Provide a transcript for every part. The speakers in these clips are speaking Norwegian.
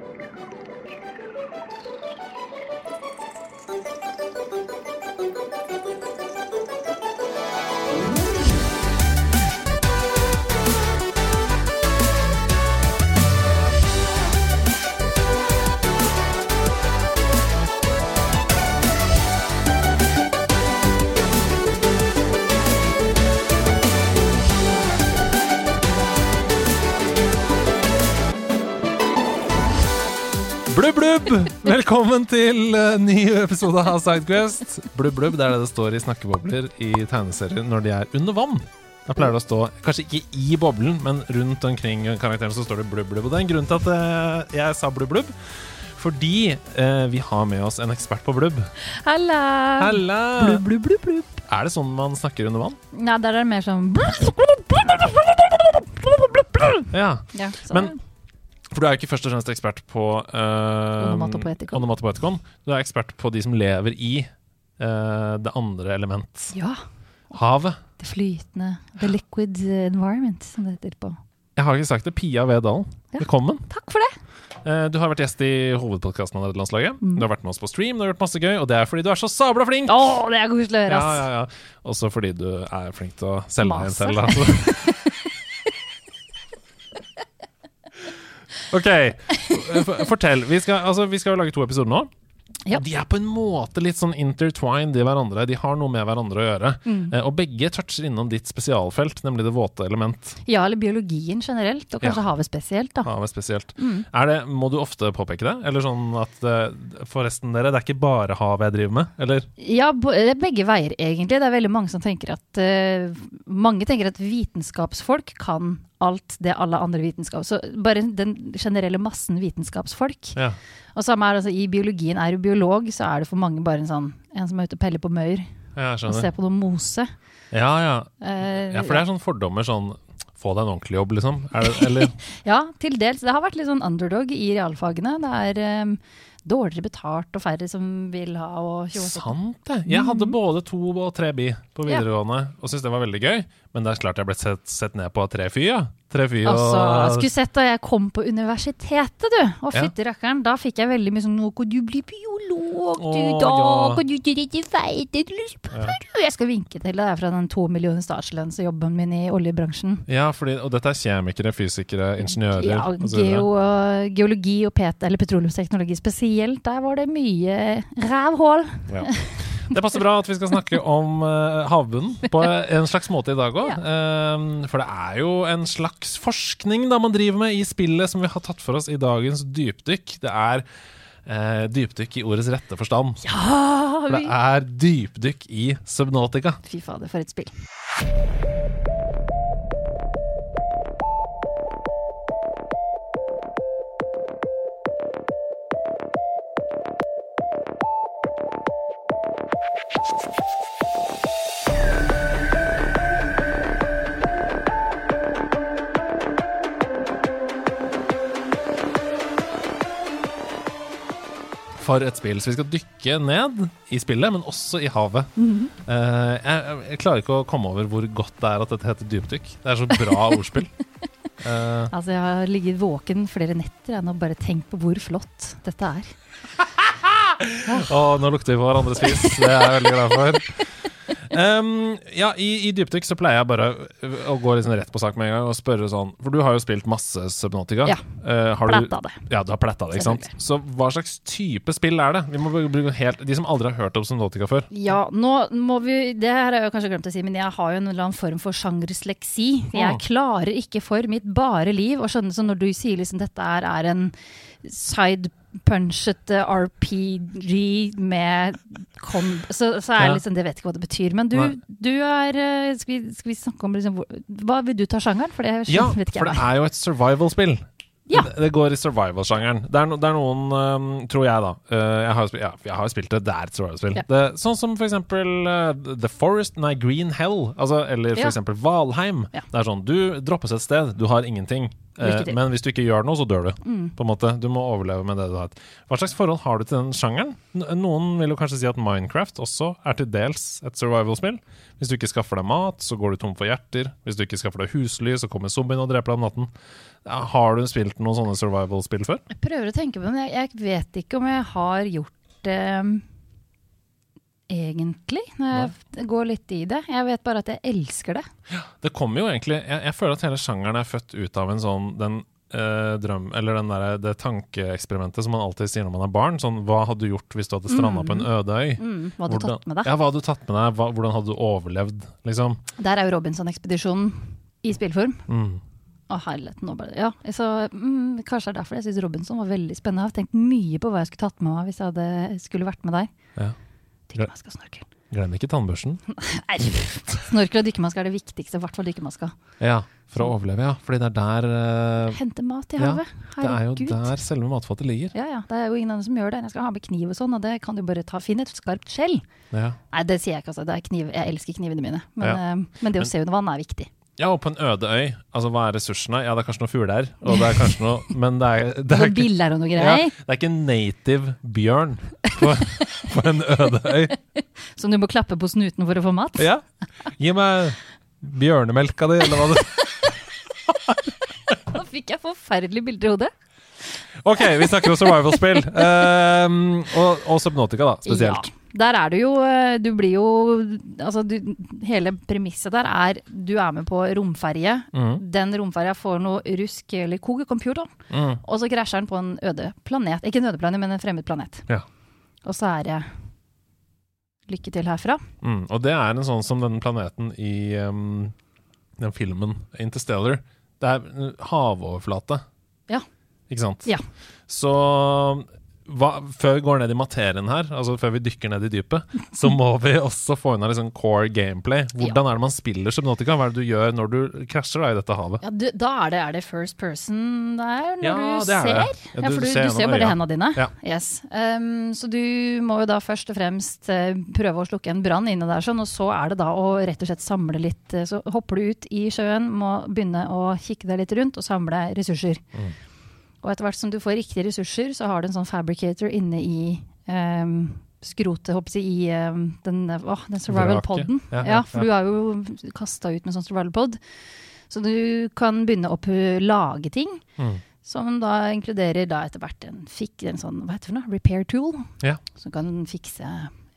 Thank you. Velkommen til uh, ny episode av Sidequest. Blubb, blubb, det er det det står i snakkebobler i tegneserier når de er under vann. Da pleier det å stå, kanskje ikke i boblen, men rundt omkring karakteren så står det blubb, blubb. Og det er en grunn til at uh, jeg sa blubb, blubb. Fordi uh, vi har med oss en ekspert på blubb. Halla! Halla! Blubb, blubb, blubb, blubb. Er det sånn man snakker under vann? Ja, der er det mer sånn Ja. ja, så. Men For du er jo ikke først og fremst ekspert på uh, Onomatopoetikon. Du er ekspert på de som lever i uh, det andre element. Ja. Havet. Det flytende. The liquid environment, som det heter på. Jeg har ikke sagt det. Pia V. Dalen, Ja. velkommen. Takk for det! Eh, du har vært gjest i hovedpodkasten av Nederlandslaget. Mm. Du har vært med oss på stream, du har gjort masse gøy, og det er fordi du er så sabla flink! Å, det er koselig å høre, ass. ja, ja. Også fordi du er flink til å selge deg selv. Altså. OK, fortell. Vi skal, altså, vi skal jo lage to episoder nå. Ja. De er på en måte litt sånn intertwined i hverandre. De har noe med hverandre å gjøre. Mm. Eh, og begge toucher innom ditt spesialfelt, nemlig det våte element. Ja, eller biologien generelt, og kanskje havet spesielt, da. Havet spesielt. Mm. Det, må du ofte påpeke det? Eller sånn at eh, Forresten, dere, det er ikke bare havet jeg driver med? Eller? Ja, det er begge veier, egentlig. Det er veldig mange som tenker at uh, Mange tenker at vitenskapsfolk kan alt det alle andre vitenskap Så bare den generelle massen vitenskapsfolk. Ja. Og samme er altså i biologien. Er du biolog, så er det for mange bare en sånn En som er ute og peller på maur Ja, og ser på noe mose. Ja, ja. Eh, ja, for det er sånne fordommer sånn Få deg en ordentlig jobb, liksom. Det, eller Ja, til dels. Det har vært litt sånn underdog i realfagene. Det er eh, dårligere betalt og færre som vil ha og. Sant det! Jeg hadde både to og tre bi på Ja. videregående og syntes det var veldig gøy. Men det er klart jeg ble sett, sett ned på tre fy, ja. Tre fy og Altså, skulle sett da jeg kom på universitetet, du. Og fytti rakkeren, da fikk jeg veldig mye sånn Nå kan du bli biolog, du. Åh, da ja. kan du ikke verden. Jeg skal vinke til deg fra den to millioner statslønnsjobben min i oljebransjen. Ja, fordi, og dette er kjemikere, fysikere, ingeniører Ja, geo, geologi og PT, eller petroleumsteknologi spesielt, der var det mye rævhull. Ja. Det passer bra at vi skal snakke om eh, havbunnen på en slags måte i dag òg. for det er jo en slags forskning da man driver med i spillet som vi har tatt for oss i dagens dypdykk. Det er eh, dypdykk i ordets rette forstand. Ja, For det er dypdykk i Subnotica. Fy fader, for et spill. For et spill. Så vi skal dykke ned i spillet, men også i havet. Mm -hmm. uh, jeg, jeg klarer ikke å komme over hvor godt det er at dette heter dypdykk. Det er så bra ordspill. Uh, Altså, jeg har ligget våken flere netter jeg, og bare tenkt på hvor flott dette er. Og nå lukter vi på hverandres fis. Det er jeg veldig glad for. Um, ja, I, i dypdykk så pleier jeg bare å gå liksom rett på sak med en gang og spørre sånn For du har jo spilt masse Subnautica. Ja. Uh, har du- Pletta det. Ja, du har pletta det, ikke sant? Så hva slags type spill er det? Vi må bruke helt De som aldri har hørt om Subnautica før. Ja, nå må vi Det her har jeg kanskje glemt å si, men jeg har jo en eller annen form for sjangersleksi. Jeg klarer ikke for mitt bare liv å skjønne Så når du sier liksom dette er, er en side punchete RPG med. Så, så er det liksom Det vet ikke hva det betyr. Men du, du er eh, skal vi, skal vi snakke om liksom, Hva vil du ta sjangeren? For det Ja, vet ikke for det er jo et survival-spill. Ja. Det, det går i survival-sjangeren. Det, no, det er noen, um, tror jeg, da uh, jeg, har ja, jeg har spilt det. Det er et survival-spill. Ja. Sånn som for eksempel uh, The Forest, nei, Green Hell. Altså, eller for eksempel Valheim. Det er sånn, du droppes et sted, du har ingenting. Eh, men hvis du ikke gjør noe, så dør du. Mm. På en måte. Du må overleve med det du har. Hva slags forhold har du til den sjangeren? Noen vil jo kanskje si at Minecraft også er til dels et survival-spill. Hvis du ikke skaffer deg mat, så går du tom for hjerter. Hvis du ikke skaffer deg husly, så kommer zombien og dreper deg om natten. Har du spilt noen sånne survival-spill før? Jeg prøver å tenke på det, men jeg, jeg vet ikke om jeg har gjort det egentlig. Når jeg går litt i det. Jeg vet bare at jeg elsker det. Ja, Det kommer jo egentlig Jeg, jeg føler at hele sjangeren er født ut av en sånn den eh, drøm Eller den der, det tankeeksperimentet som man alltid sier når man er barn. Sånn, hva hadde du gjort hvis du hadde stranda på en øde øy? Mm, hva hadde du tatt med deg? Ja, hva hadde du tatt med deg? Hva, hvordan hadde du overlevd, liksom? Der er jo Robinson-ekspedisjonen i spillform. Mm. Å, herlighet, nå bare Ja, så mm, kanskje det er derfor jeg syns Robinson var veldig spennende. Jeg har tenkt mye på hva jeg skulle tatt med meg hvis jeg hadde, skulle vært med deg. Ja. Dykkermaske og snorkel. Glem ikke tannbørsten. Nei, Snorkel og dykkermaske er det viktigste, i hvert fall dykkermaska. Ja, for å overleve, ja. Fordi det er der uh... Hente mat i Ja. Det er jo Herregud. der selve matfatet ligger. Ja, ja. Det er jo ingen andre som gjør det. Jeg skal ha med kniv og sånn, og det kan du bare ta. Finn et skarpt skjell. Ja. Nei, det sier jeg ikke, altså. Er. Jeg elsker knivene mine. Men, Ja. uh, men det å Men- se under vann er viktig. Ja, og på en øde øy, altså hva er ressursene? Ja, det er kanskje noen fugler, og det er kanskje noe Men det er, det er, ikke, og noe ja, det er ikke native bjørn på, på en øde øy. som du må klappe på snuten for å få mat. Ja. Gi meg bjørnemelka di, eller hva det Nå fikk jeg forferdelige bilder i hodet. Ok, vi snakker om survival-spill. Um, og, og Subnotica, da, spesielt. Ja. Der er du jo eh, Du blir jo Altså, du, hele premisset der er du er med på romferje. Mm. Den romferja får noe rusk eller kog i computeren, Mm. og så krasjer den på en øde planet. Ikke en øde planet, men en fremmed planet. Ja. Og så er det lykke til herfra. Mm. Og det er en sånn som den planeten i um, den filmen Interstellar. Det er uh, havoverflate. Ja. Ikke sant? Ja. Så hva, før vi går ned i materien her, altså før vi dykker ned i dypet, så må vi også få unna liksom core gameplay. Hvordan er det man spiller Subnotica? Hva er det du gjør når du krasjer da, i dette havet? Ja, du, da er det, er det first person der, når Ja, du er ser? Ja, Ja, for du, ser du ser bare hendene dine. Ja. Yes. Um, så du må jo da først og fremst eh, prøve å slukke en brann inne der, sånn, og så er det da å rett og slett samle litt. eh, Så hopper du ut i sjøen, må begynne å kikke deg litt rundt og samle ressurser. Mm. Og etter hvert som du får riktige ressurser, så har du en sånn fabricator inne i um, skrotet, håper jeg, i um, den, oh, den survival poden. Ja, Ja, ja, for du er jo kasta ut med sånn survival pod. Så du kan begynne å lage ting. Mm. Som da inkluderer da etter hvert en, fik, en sånn, hva heter det for noe, repair tool. Ja. Som kan fikse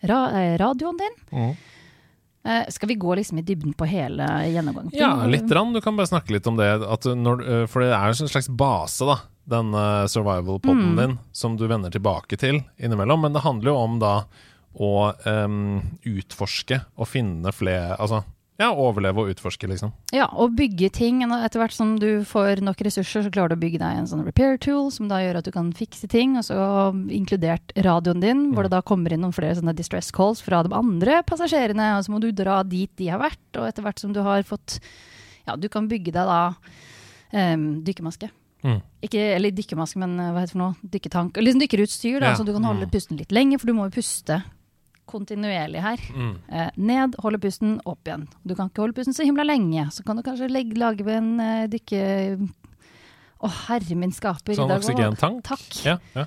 ra, eh, radioen din. Mm. Eh, skal vi gå liksom i dybden på hele gjennomgangen? Ja, litt. Rann. Du kan bare snakke litt om det. At når, øh, for det er en slags base, da. Den øh, survival-poden Mm. din, som du vender tilbake til innimellom. Men det handler jo om da å um, utforske og finne flere Altså ja, overleve og utforske, liksom. Ja, og bygge ting. Etter hvert som du får nok ressurser, så klarer du å bygge deg en sånn repair tool, som da gjør at du kan fikse ting. Og så inkludert radioen din, hvor det da kommer inn noen flere sånne distress calls fra de andre passasjerene. Og så må du dra dit de har vært, og etter hvert som du har fått Ja, du kan bygge deg da um, dykkermaske. Mm. Ikke, eller dykkermaske, men eh, hva heter det for noe? Dykketank. Eller liksom dykkerutstyr, da, Ja. så du kan holde Mm. pusten litt lenger, for du må jo puste kontinuerlig her. Mm. Eh, ned, holde pusten, opp igjen. Du kan ikke holde pusten så himla lenge. Så kan du kanskje legge, lage en uh, dykke... Å, herre min skaper. Sånn oksygentank. Takk. Ja, ja.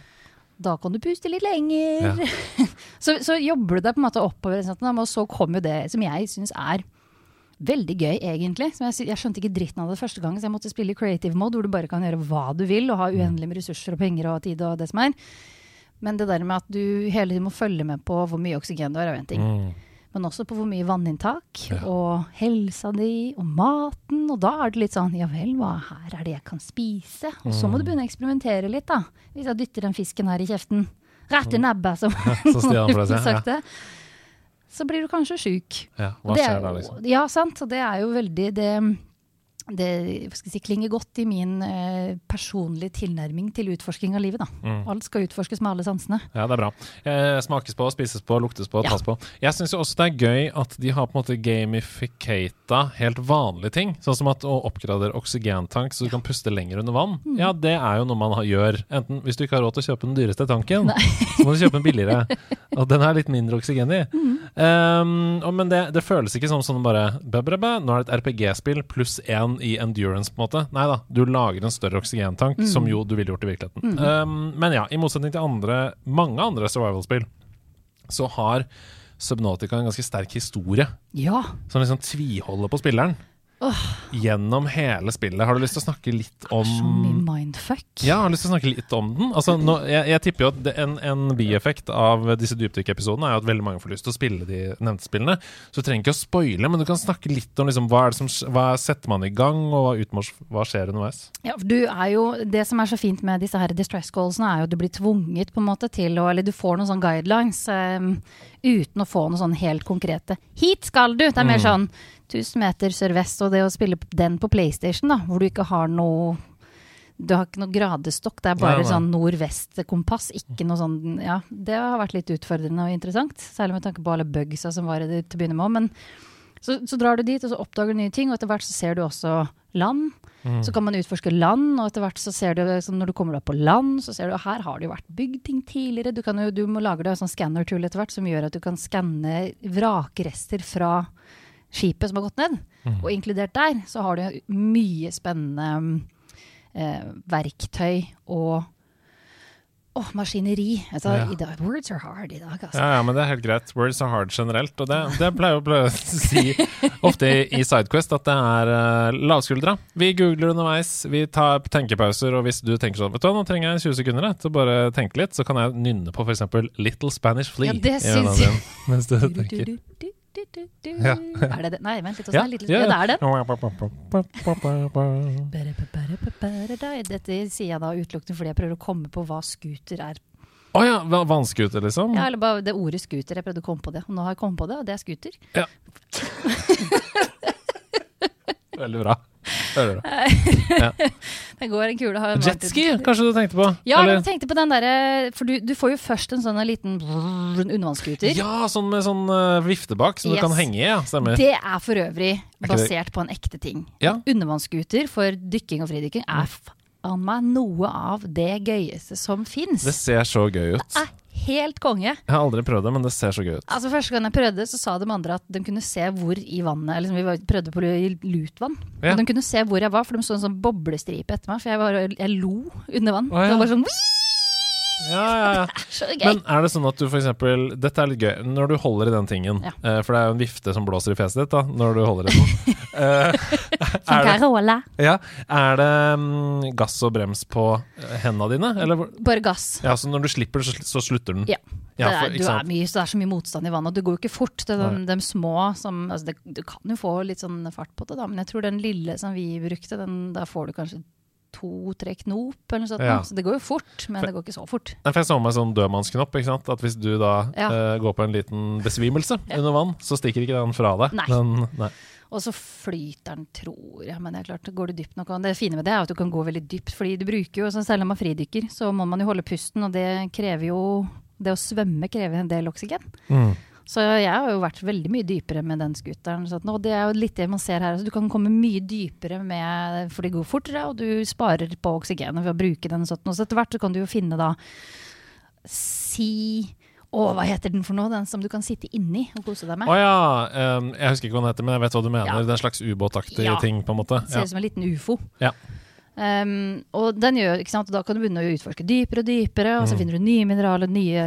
Da kan du puste litt lenger. Ja. så, så jobber du deg på en måte oppover, og så kommer jo det som jeg syns er veldig gøy, egentlig. Som jeg, jeg skjønte ikke dritten av det første gang, så jeg måtte spille i creative mode, hvor du bare kan gjøre hva du vil, og ha uendelig med ressurser og penger og tid og det som er. Men det der med at du hele tiden må følge med på hvor mye oksygen du har, er jo en ting. Mm. Men også på hvor mye vanninntak, Ja. og helsa di, og maten. Og da er det litt sånn ja vel, hva her er det jeg kan spise? Og så Mm. må du begynne å eksperimentere litt, da. Hvis jeg dytter den fisken her i kjeften, rett i nebbet, som noen Stian sagt det. Ja. Så blir du kanskje sjuk. Ja. Hva er skjer da, liksom? Ja, sant. Og det er jo veldig det, det si, klinger godt i min eh, personlige tilnærming til utforsking av livet. Mm. Alt skal utforskes med alle sansene. Ja, det er bra. Eh, smakes på, spises på, luktes på, Ja. tas på. Jeg syns også det er gøy at de har på en måte gamificata helt vanlige ting. Sånn som at å oppgradere oksygentank så du kan puste lenger under vann. Mm. Ja, det er jo noe man gjør. Enten hvis du ikke har råd til å kjøpe den dyreste tanken, så må du kjøpe den billigere. Og den er litt mindre oksygen i. Mm. Um, og, men det, det føles ikke som sånn bare bæ, bæ, bæ, Nå er det et RPG-spill pluss én i endurance, på en måte. Nei da, du lager en større oksygentank, som jo du ville gjort i virkeligheten. Um, men ja, i motsetning til andre, mange andre survival-spill, så har Subnautica en ganske sterk historie Ja. som liksom tviholder på spilleren. Gjennom hele spillet. Har du lyst til å snakke litt om Så mye mindfuck. ja, har du lyst til å snakke litt om den. Altså, nå, jeg, jeg tipper jo at det, en, en bieffekt av disse dypdykkepisodene er jo at veldig mange får lyst til å spille de nevnte spillene. Så du trenger ikke å spoile, men du kan snakke litt om liksom, hva, er det som, hva setter man i gang, og utmors, hva skjer underveis. Ja, du er jo, Det som er så fint med disse her distress callsene, er jo at du blir tvunget på en måte til å Eller du får noen sånne guidelines eh, uten å få noe sånn helt konkrete 'Hit skal du!' Det er Mm. mer sånn 1000 meter sørvest, og det å spille den på PlayStation, da, hvor du ikke har noe du har ikke noe gradestokk, det er bare Nei, nei. sånn nord-vest-kompass. Ikke noe sånn Ja, det har vært litt utfordrende og interessant. Særlig med tanke på alle bugsa som var i det til å begynne med. Men så, så drar du dit, og så oppdager du nye ting, og etter hvert så ser du også land. Mm. Så kan man utforske land, og etter hvert så ser du så når du kommer opp på land, så ser du at her har det jo vært bygd ting tidligere. Du, kan jo, du må lage deg en sånn scanner-tool etter hvert som gjør at du kan skanne vrakrester fra skipet som har gått ned. Og inkludert der så har du mye spennende eh, verktøy og Åh, maskineri. Altså, Ja. dag, words are hard i dag, altså. Ja, ja, men det er helt greit. Words are hard generelt. Og det, det pleier å si ofte i, i Sidequest, at det er uh, lavskuldra. Vi googler underveis, vi tar tenkepauser, og hvis du tenker sånn Vet du hva, nå trenger jeg 20 sekunder til å bare tenke litt, så kan jeg nynne på f.eks. Little Spanish Flea. Ja, det syns jeg. Mens du, tenker. Du, du, du, du, du. Ja. Er det det? Nei, vent litt. Ja, Ja, litt, ja, ja, det er det. Dette sier jeg da utelukkende fordi jeg prøver å komme på hva scooter er. Å ja, vannscooter, liksom? Ja, eller bare det ordet scooter. Jeg prøvde å komme på det. Og nå har jeg kommet på det, og det er scooter. Veldig bra. Veldig Ja. Det går en kule. Jetski, kanskje du tenkte på? Ja, Eller- jeg tenkte på den derre For du, du får jo først en sånn liten undervannsscooter. Ja, sånn med sånn uh, vifte bak som Yes. du kan henge i. Ja, stemmer. Det er for øvrig basert på en ekte ting. Ja. Undervannsscooter for dykking og fridykking er faen meg noe av det gøyeste som fins. Det ser så gøy ut. Det er helt konge. Jeg har aldri prøvd det, men det ser så gøy ut. Altså Første gang jeg prøvde, så sa de andre at de kunne se hvor i vannet liksom, Vi prøvde på lutvann. Ja. Og de kunne se hvor jeg var, for de så en sånn boblestripe etter meg. For jeg, var, jeg lo under vann. Oh, ja. Det var bare sånn «Wii!» Ja, ja, ja. Så gøy! Men er det sånn at du f.eks. Dette er litt gøy. Når du holder i den tingen, Ja. eh, for det er jo en vifte som blåser i fjeset ditt da, når du holder i den. Eh, Som er, det, Carola. ja, er det mm, gass og brems på eh, hendene dine? Eller, hvor- Bare gass. ja, så når du slipper, så, sl- så slutter den? Ja. Ja, det, for, du er sant? mye, så det er så mye motstand i vannet, og det går jo ikke fort. Det er de, de små som altså det, Du kan jo få litt sånn fart på det, da, men jeg tror den lille som vi brukte, den, der får du kanskje to-tre knop, eller noe sånt. Ja. Så det går jo fort, men det går ikke så fort. For Jeg så meg sånn dødmannsknopp. ikke sant? At Hvis du da Ja. uh, går på en liten besvimelse Ja. under vann, så stikker ikke den fra deg. Nei. Den, nei. Og så flyter den, tror jeg. Men det er klart, går du dypt nok. Det fine med det er at du kan gå veldig dypt. fordi du bruker jo, sånn selv om man er fridykker, så må man jo holde pusten, og det krever jo Det å svømme krever en del oksygen. Mm. Så jeg har jo vært veldig mye dypere med den scooteren. Sånn, og det er jo litt det man ser her. Så du kan komme mye dypere med For det går fortere, og du sparer på oksygenet ved å bruke den. Sånn. Så etter hvert så kan du jo finne da Si Å, hva heter den for noe? Den som du kan sitte inni og kose deg med. Å ja. Um, jeg husker ikke hva den heter, men jeg vet hva du mener. Ja. Det er en slags ubåtaktig Ja. ting, på en måte. Ser ut som en liten ufo. Ja. Um, og den gjør, ikke sant? Da kan du begynne å utforske dypere og dypere, og så Mm. finner du nye mineraler, nye,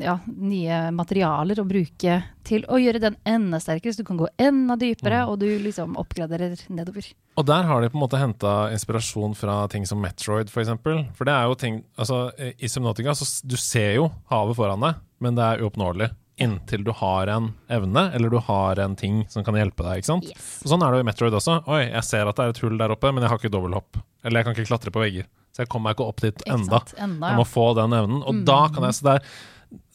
ja, nye materialer å bruke til å gjøre den enda sterkere, så du kan gå enda dypere, Mm. og du liksom oppgraderer nedover. Og der har de på en måte henta inspirasjon fra ting som Metroid. For, eksempel. for det er jo ting altså, I Subnautica så du ser jo havet foran deg, men det er uoppnåelig inntil du har en evne, eller du har en ting som kan hjelpe deg. ikke sant? Yes. Og Sånn er det jo i Metroid også. Oi, jeg ser at det er et hull der oppe, men jeg har ikke dobbelthopp. Eller jeg kan ikke klatre på vegger. Så jeg kommer meg ikke opp dit enda. sant? Enda, Jeg må få den evnen. Og da kan jeg så der,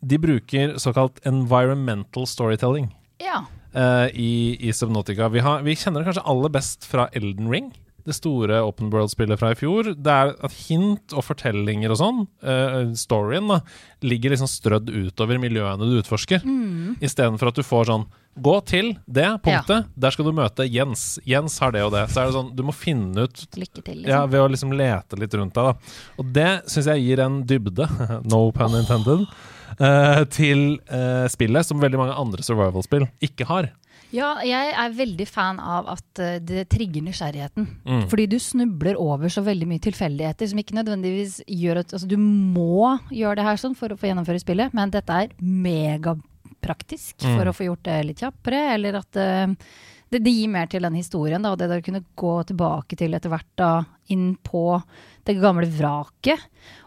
De bruker såkalt environmental storytelling ja. uh, i, i Subnautica. Vi, har, vi kjenner det kanskje aller best fra Elden Ring. Det store open world-spillet fra i fjor. Det er at hint og fortellinger og sånn, uh, storyen, da, ligger liksom strødd utover miljøene du utforsker. Mm. Istedenfor at du får sånn Gå til det punktet, ja. der skal du møte Jens. Jens har det og det. Så er det sånn, du må finne ut Lykke til, liksom. Ja, Ved å liksom lete litt rundt deg. da. Og det syns jeg gir en dybde, no pun intended, uh, til uh, spillet som veldig mange andre survival-spill ikke har. Ja, jeg er veldig fan av at uh, det trigger nysgjerrigheten. Mm. Fordi du snubler over så veldig mye tilfeldigheter som ikke nødvendigvis gjør at Altså, du må gjøre det her sånn for å få gjennomføre spillet, men dette er megapraktisk mm. for å få gjort det litt kjappere, eller at uh, det, det, gir mer til den historien, da, og det å kunne gå tilbake til etter hvert da, inn på det gamle vraket.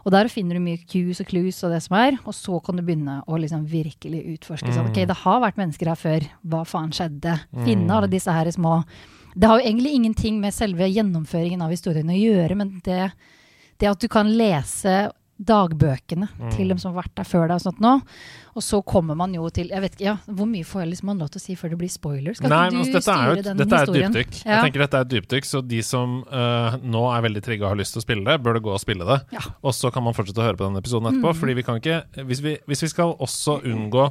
Og der finner du mye cues og clues og det som er, og så kan du begynne å liksom virkelig utforske. Sånn, ok, det har vært mennesker her før, hva faen skjedde? Finne alle disse her små Det har jo egentlig ingenting med selve gjennomføringen av historien å gjøre, men det, det at du kan lese dagbøkene mm. til dem som har vært der før deg. og sånt nå. Og så kommer man jo til jeg vet ikke, ja, Hvor mye får jeg liksom lov til å si før det blir spoiler? Skal Nei, ikke du altså, styre er den dette historien? Er et dypdykk. Ja. Jeg tenker dette er et dypdykk, så de som uh, nå er veldig trigga og har lyst til å spille det, bør det gå og spille det. Ja. Og så kan man fortsette å høre på denne episoden etterpå. Mm. fordi vi kan ikke, hvis vi, hvis vi skal også unngå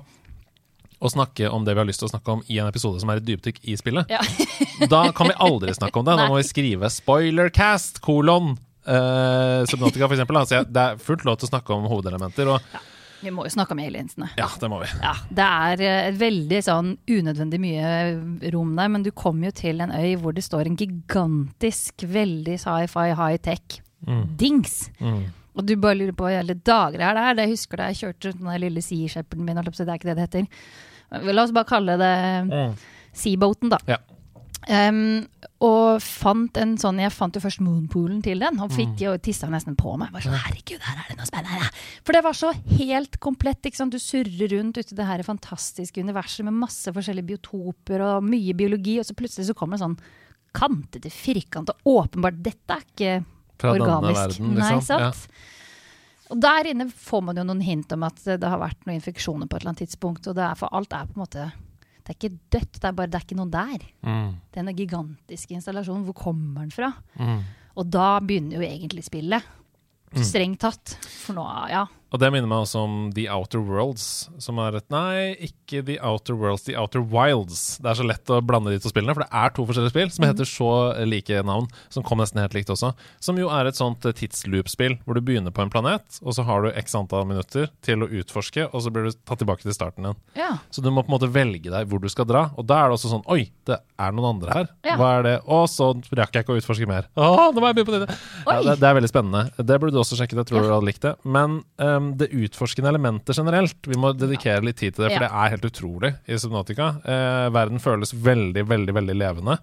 å snakke om det vi har lyst til å snakke om i en episode som er et dypdykk i spillet. Ja. da kan vi aldri snakke om det. Da må vi skrive 'spoilercast', kolon, Uh, Subnotica, for eksempel. Altså, det er fullt lov til å snakke om hovedelementer. Og, ja. Vi må jo snakke om aliensene. Ja, Det må vi. Ja, det er et veldig sånn unødvendig mye rom der, men du kommer jo til en øy hvor det står en gigantisk, veldig sci-fi high-tech mm. dings. Mm. Og du bare lurer på hva i alle dager er det her. Jeg husker da jeg kjørte rundt den lille Sea Shepherden min, det er ikke det det heter. La oss bare kalle det mm. Seaboaten, da. Ja. Um, og fant en sånn Jeg fant jo først Moonpoolen til den. Han fikk mm. jo tissa nesten på meg. Sånn, Herregud, her er det noe spennende! For det var så helt komplett. Du surrer rundt ute i det her fantastiske universet med masse forskjellige biotoper og mye biologi, og så plutselig så kommer det sånn kantete, firkant, og åpenbart Dette er ikke Fra organisk. Verden, liksom. Nei, sant? Ja. Og der inne får man jo noen hint om at det har vært noen infeksjoner på et eller annet tidspunkt. Og det er, for alt er på en måte det er ikke dødt, det er bare det er ikke noe der. Mm. Denne gigantiske installasjonen, hvor kommer den fra? Mm. Og da begynner jo egentlig spillet. Mm. Strengt tatt. For nå, ja. Og det minner meg også om The Outer Worlds, som er et Nei, ikke The Outer Worlds, The Outer Wilds. Det er så lett å blande de to spillene, for det er to forskjellige spill som heter så like navn, som kom nesten helt likt også. Som jo er et sånt tidsloop-spill, hvor du begynner på en planet, og så har du x antall minutter til å utforske, og så blir du tatt tilbake til starten igjen. Ja. Så du må på en måte velge deg hvor du skal dra, og da er det også sånn Oi, det er noen andre her. Ja. Hva er det? Å, så rakk jeg ikke å utforske mer. Å, nå må jeg begynne på det. Ja, det, det, er veldig spennende. Det burde du også sjekke, det tror du hadde likt det. Men um, det utforskende elementet generelt. Vi må dedikere litt tid til det, for det er helt utrolig i Subnatica. Eh, verden føles veldig, veldig veldig levende.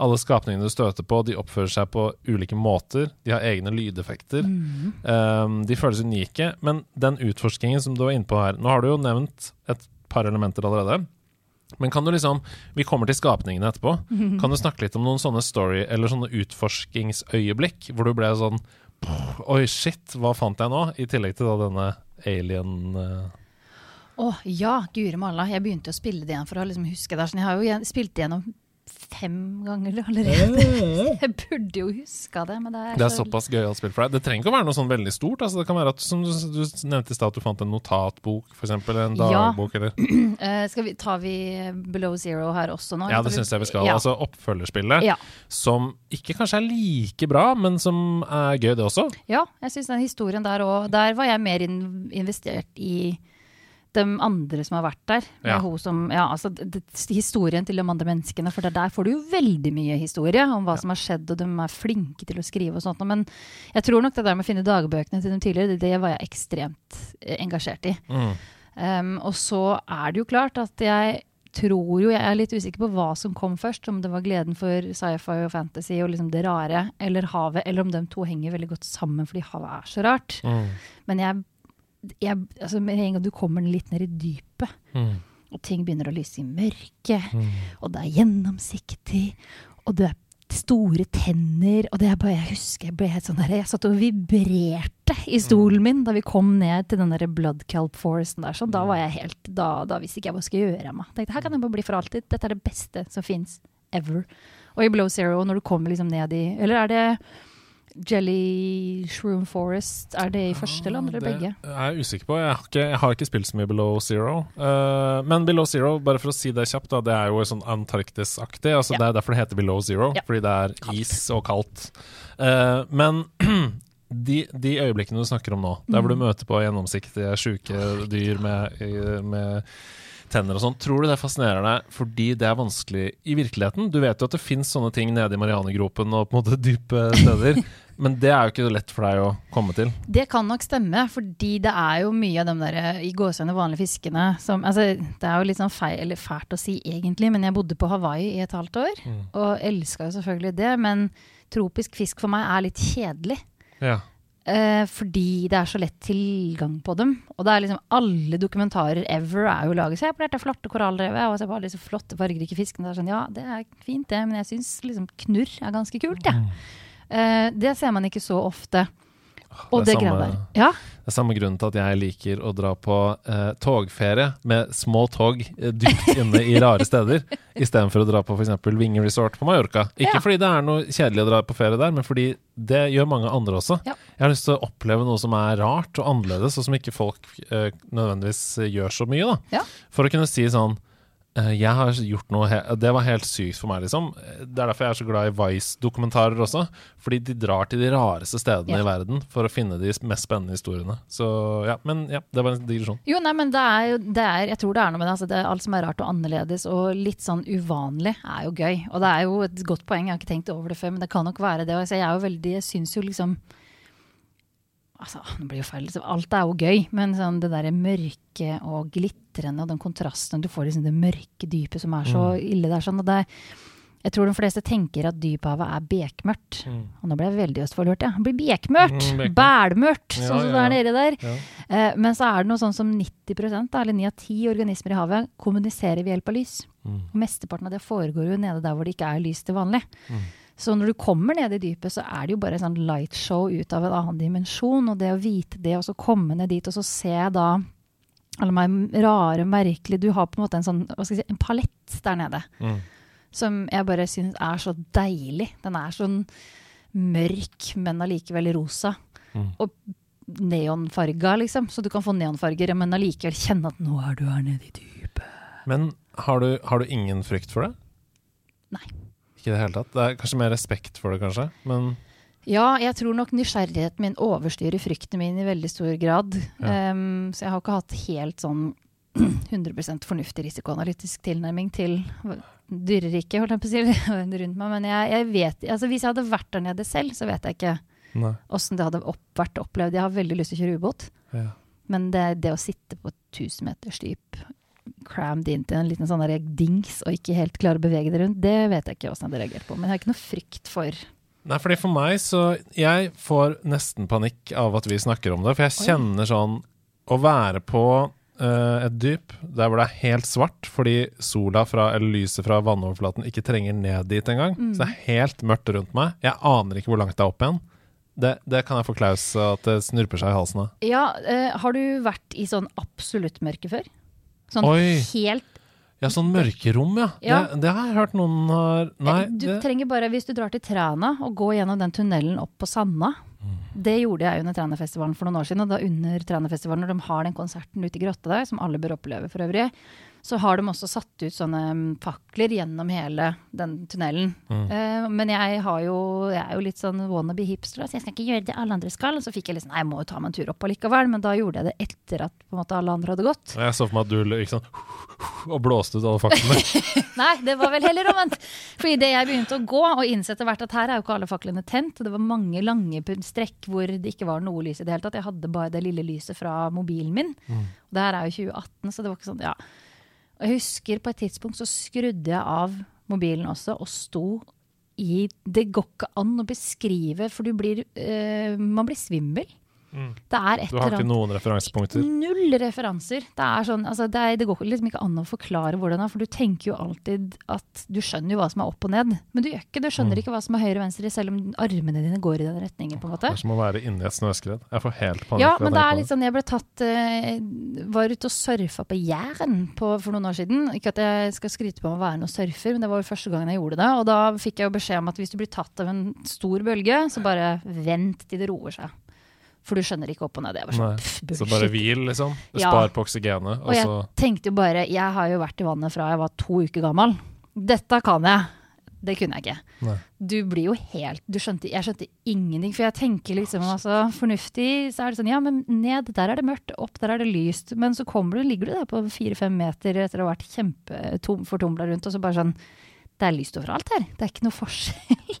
Alle skapningene du støter på, de oppfører seg på ulike måter. De har egne lydeffekter. Mm. Um, de føles unike. Men den utforskingen som du var inne på her Nå har du jo nevnt et par elementer allerede. Men kan du liksom Vi kommer til skapningene etterpå. Kan du snakke litt om noen sånne story eller sånne utforskingsøyeblikk hvor du ble sånn Oi, shit, hva fant jeg nå? I tillegg til da denne alien. Å oh, ja, guri malla. Jeg begynte å spille det igjen for å liksom huske det. jeg har jo spilt det gjennom fem ganger allerede. jeg burde jo huska det. Men det er, det er så... såpass gøyalt spill for deg. Det trenger ikke å være noe sånn veldig stort. Altså, det kan være at, som du, du nevnte i stad, at du fant en notatbok, f.eks. En dagbok, ja. eller uh, skal vi, Tar vi Below Zero her også nå? Ja, det syns jeg vi skal. Ja. Altså oppfølgerspillet, ja. som ikke kanskje er like bra, men som er gøy, det også. Ja, jeg syns den historien der òg Der var jeg mer investert i de andre som har vært der. Ja. Som, ja, altså, det, historien til de andre menneskene. For der får du jo veldig mye historie om hva ja. som har skjedd, og de er flinke til å skrive og sånt. Men jeg tror nok det der med å finne dagbøkene til dem tidligere, det, det var jeg ekstremt eh, engasjert i. Mm. Um, og så er det jo klart at jeg tror jo Jeg er litt usikker på hva som kom først. Om det var gleden for sci-fi og fantasy og liksom det rare, eller havet, eller om de to henger veldig godt sammen fordi havet er så rart. Mm. Men jeg jeg, altså Med en gang du kommer litt ned i dypet, mm. og ting begynner å lyse i mørket, mm. og det er gjennomsiktig, og det er store tenner og det er bare, Jeg husker jeg ble helt sånn der, jeg satt og vibrerte i stolen min da vi kom ned til den der Blood Kelp Foresten der. Så da var jeg helt, da, da visste ikke jeg hva jeg skulle gjøre av meg. Tenkte, Her kan jeg bare bli for alltid. Dette er det beste som fins ever. Og i Blow Zero, når du kommer liksom ned i Eller er det Jelly Shroom Forest, er det i første eller andre, Det begge? Er jeg usikker på. Jeg har ikke, jeg har ikke spilt så mye Below Zero. Uh, men Below Zero, bare for å si det kjapt, da, det er jo sånn Antarktis-aktig. Altså, Ja. Det er derfor det heter Below Zero, Ja. fordi det er Kaldt. is og kaldt. Uh, men de, de øyeblikkene du snakker om nå, der hvor du Mm. møter på gjennomsiktige, sjuke dyr med, med tenner og sånn, tror du det fascinerer deg fordi det er vanskelig i virkeligheten? Du vet jo at det fins sånne ting nede i Marianegropen og på en måte dype steder, men det er jo ikke lett for deg å komme til. Det kan nok stemme, fordi det er jo mye av de der eh, i gåsehudene vanlige fiskene som altså, Det er jo litt sånn feil, eller fælt å si egentlig, men jeg bodde på Hawaii i et halvt år. Mm. Og elska jo selvfølgelig det, men tropisk fisk for meg er litt kjedelig. Ja. Eh, fordi det er så lett tilgang på dem. Og det er liksom alle dokumentarer ever er jo laget Se på dette flotte korallrevet, og se på alle disse flotte fargerike fiskene. Det er sånn, ja, det er fint det, men jeg syns liksom knurr er ganske kult, jeg. Eh, det ser man ikke så ofte. Og det det, samme-. Ja, Det er samme grunnen til at jeg liker å dra på eh, togferie med små tog eh, dypt inne i rare steder, istedenfor å dra på f.eks. Vinge Resort på Mallorca. Ikke Ja. fordi det er noe kjedelig å dra på ferie der, men fordi det gjør mange andre også. Ja. Jeg har lyst til å oppleve noe som er rart og annerledes, og som ikke folk eh, nødvendigvis gjør så mye. For å kunne si sånn jeg har gjort noe Det var helt sykt for meg, liksom. Det er derfor jeg er så glad i Vice-dokumentarer også. Fordi de drar til de rareste stedene Ja. i verden for å finne de mest spennende historiene. Så ja, men ja, det var en digresjon. Jo, nei, men det er jo det er, Jeg tror det er noe med det. Altså, det alt som er rart og annerledes og litt sånn uvanlig, er jo gøy. Og det er jo et godt poeng, jeg har ikke tenkt over det før, men det kan nok være det. Altså, jeg er jo veldig Jeg syns jo liksom Altså, nå blir jo feil. Alt er jo gøy, men sånn det derre mørke og glitrende og den kontrasten Du får liksom det mørke dypet som er så ille der. Sånn, det jeg tror de fleste tenker at dyphavet er bekmørkt. Og nå ble jeg veldig østfoldhørt, ja. Det blir bekmørkt! Mm. Bælmørkt! Ja, sånn som det er nede der. Ja. Eh, men så er det noe sånn som 90 da, eller 9 av 10 organismer i havet kommuniserer ved hjelp av lys. Mm. Og Mesteparten av det foregår jo nede der hvor det ikke er lys til vanlig. Mm. Så når du kommer ned i dypet, så er det jo bare et sånn lightshow ut av en annen dimensjon. Og det å vite det, og så komme ned dit, og så se da alle meg rare, merkelige Du har på en måte en sånn, hva skal jeg si, en palett der nede. Mm. Som jeg bare syns er så deilig. Den er sånn mørk, men allikevel rosa. Mm. Og neonfarga, liksom. Så du kan få neonfarger, men allikevel kjenne at nå er du her nede i dypet. Men har du, har du ingen frykt for det? Nei. Ikke i det hele tatt? Det er kanskje mer respekt for det, kanskje? Men Ja, jeg tror nok nysgjerrigheten min overstyrer frykten min i veldig stor grad. Ja. Um, så jeg har ikke hatt helt sånn 100 fornuftig risikoanalytisk tilnærming til dyreriket, holdt jeg på å si, rundt meg. Men jeg, jeg vet, altså hvis jeg hadde vært der nede selv, så vet jeg ikke åssen det hadde opp, vært opplevd. Jeg har veldig lyst til å kjøre ubåt, Ja. men det, det å sitte på 1000 meters dyp, crammed inn til en liten sånn dings og ikke helt klarer å bevege det rundt, det vet jeg ikke åssen jeg hadde reagert på. Men jeg har ikke noe frykt for Nei, fordi for meg så Jeg får nesten panikk av at vi snakker om det, for jeg kjenner sånn Å være på uh, et dyp der hvor det er helt svart fordi sola fra, eller lyset fra vannoverflaten ikke trenger ned dit engang. Mm. Så det er helt mørkt rundt meg. Jeg aner ikke hvor langt det er opp igjen. Det, det kan jeg få Klaus at det snurper seg i halsen av. Ja, uh, har du vært i sånn absolutt mørke før? Sånn Oi. helt Ja, sånn mørkerom, ja. Ja. Det, det har jeg hørt noen har Nei. Du det, trenger bare, hvis du drar til Træna og går gjennom den tunnelen opp på Sanna Mm. Det gjorde jeg under Trænafestivalen for noen år siden. Og da under Trænafestivalen, når de har den konserten ute i grotta der, som alle bør oppleve for øvrig, så har de også satt ut sånne mm, fakler gjennom hele den tunnelen. Mm. Uh, men jeg, har jo, jeg er jo litt sånn wannabe hipster, så jeg skal ikke gjøre det alle andre skal. Og så fikk jeg liksom, nei, jeg må jo ta meg en tur opp allikevel. Men da gjorde jeg det etter at på en måte, alle andre hadde gått. jeg så for meg at du gikk sånn og blåste ut alle faklene. Nei, det var vel heller omvendt. For idet jeg begynte å gå og innså etter hvert at her er jo ikke alle faklene tent, og det var mange lange strekk hvor det ikke var noe lys i det hele tatt. Jeg hadde bare det lille lyset fra mobilen min. Og det her er jo 2018, så det var ikke sånn, ja. Og jeg husker på et tidspunkt så skrudde jeg av mobilen også og sto i Det går ikke an å beskrive, for blir eh, Man blir svimmel. Det er et Du har ikke noen referansepunkter. Null referanser. Det, er sånn, altså det, er, det går liksom ikke an å forklare hvordan det er, for du tenker jo alltid at du skjønner jo hva som er opp og ned. Men du gjør ikke. Du skjønner ikke hva som er høyre og venstre, selv om armene dine går i den retningen. på en måte. Det er som å være inni et snøskred. Jeg får helt panikk. Ja, men det er litt sånn Jeg ble tatt uh, Var ute og surfa på Jæren for noen år siden. Ikke at jeg skal skryte på meg å være noen surfer, men det var jo første gangen jeg gjorde det. Og da fikk jeg jo beskjed om at hvis du blir tatt av en stor bølge, så bare vent til det roer seg. For du skjønner ikke opp og ned. Jeg var sånn, Nei, pff, Så bare hvil, liksom. Du Ja. spar på oksygenet, og Og jeg tenkte jo bare Jeg har jo vært i vannet fra jeg var to uker gammel. Dette kan jeg. Det kunne jeg ikke. Nei. Du blir jo helt du skjønte, Jeg skjønte ingenting. For jeg tenker liksom altså, fornuftig, så er det sånn Ja, men ned, der er det mørkt. Opp, der er det lyst. Men så kommer du, ligger du der på fire-fem meter etter å ha vært kjempefortumla rundt, og så bare sånn Det er lyst overalt her. Det er ikke noe forskjell.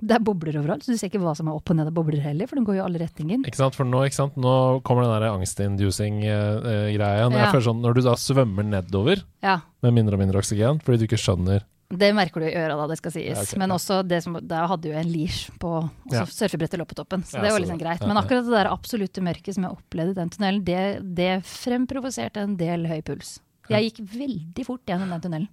Det er bobler overalt, så du ser ikke hva som er opp og ned av bobler heller, for den går jo i alle retninger. Ikke sant? For nå, sant? nå kommer den der angstinducing-greia. Jeg Ja. sånn, Når du da svømmer nedover Ja. med mindre og mindre oksygen, fordi du ikke skjønner Det merker du i øra da, det skal sies. Ja, okay, Men også det som, da hadde jo en leash på Ja. surfebrettet lå på toppen, så det var liksom greit. Men akkurat det der absolutte mørket som jeg opplevde i den tunnelen, det, det fremprovoserte en del høy puls. Jeg gikk veldig fort gjennom den tunnelen.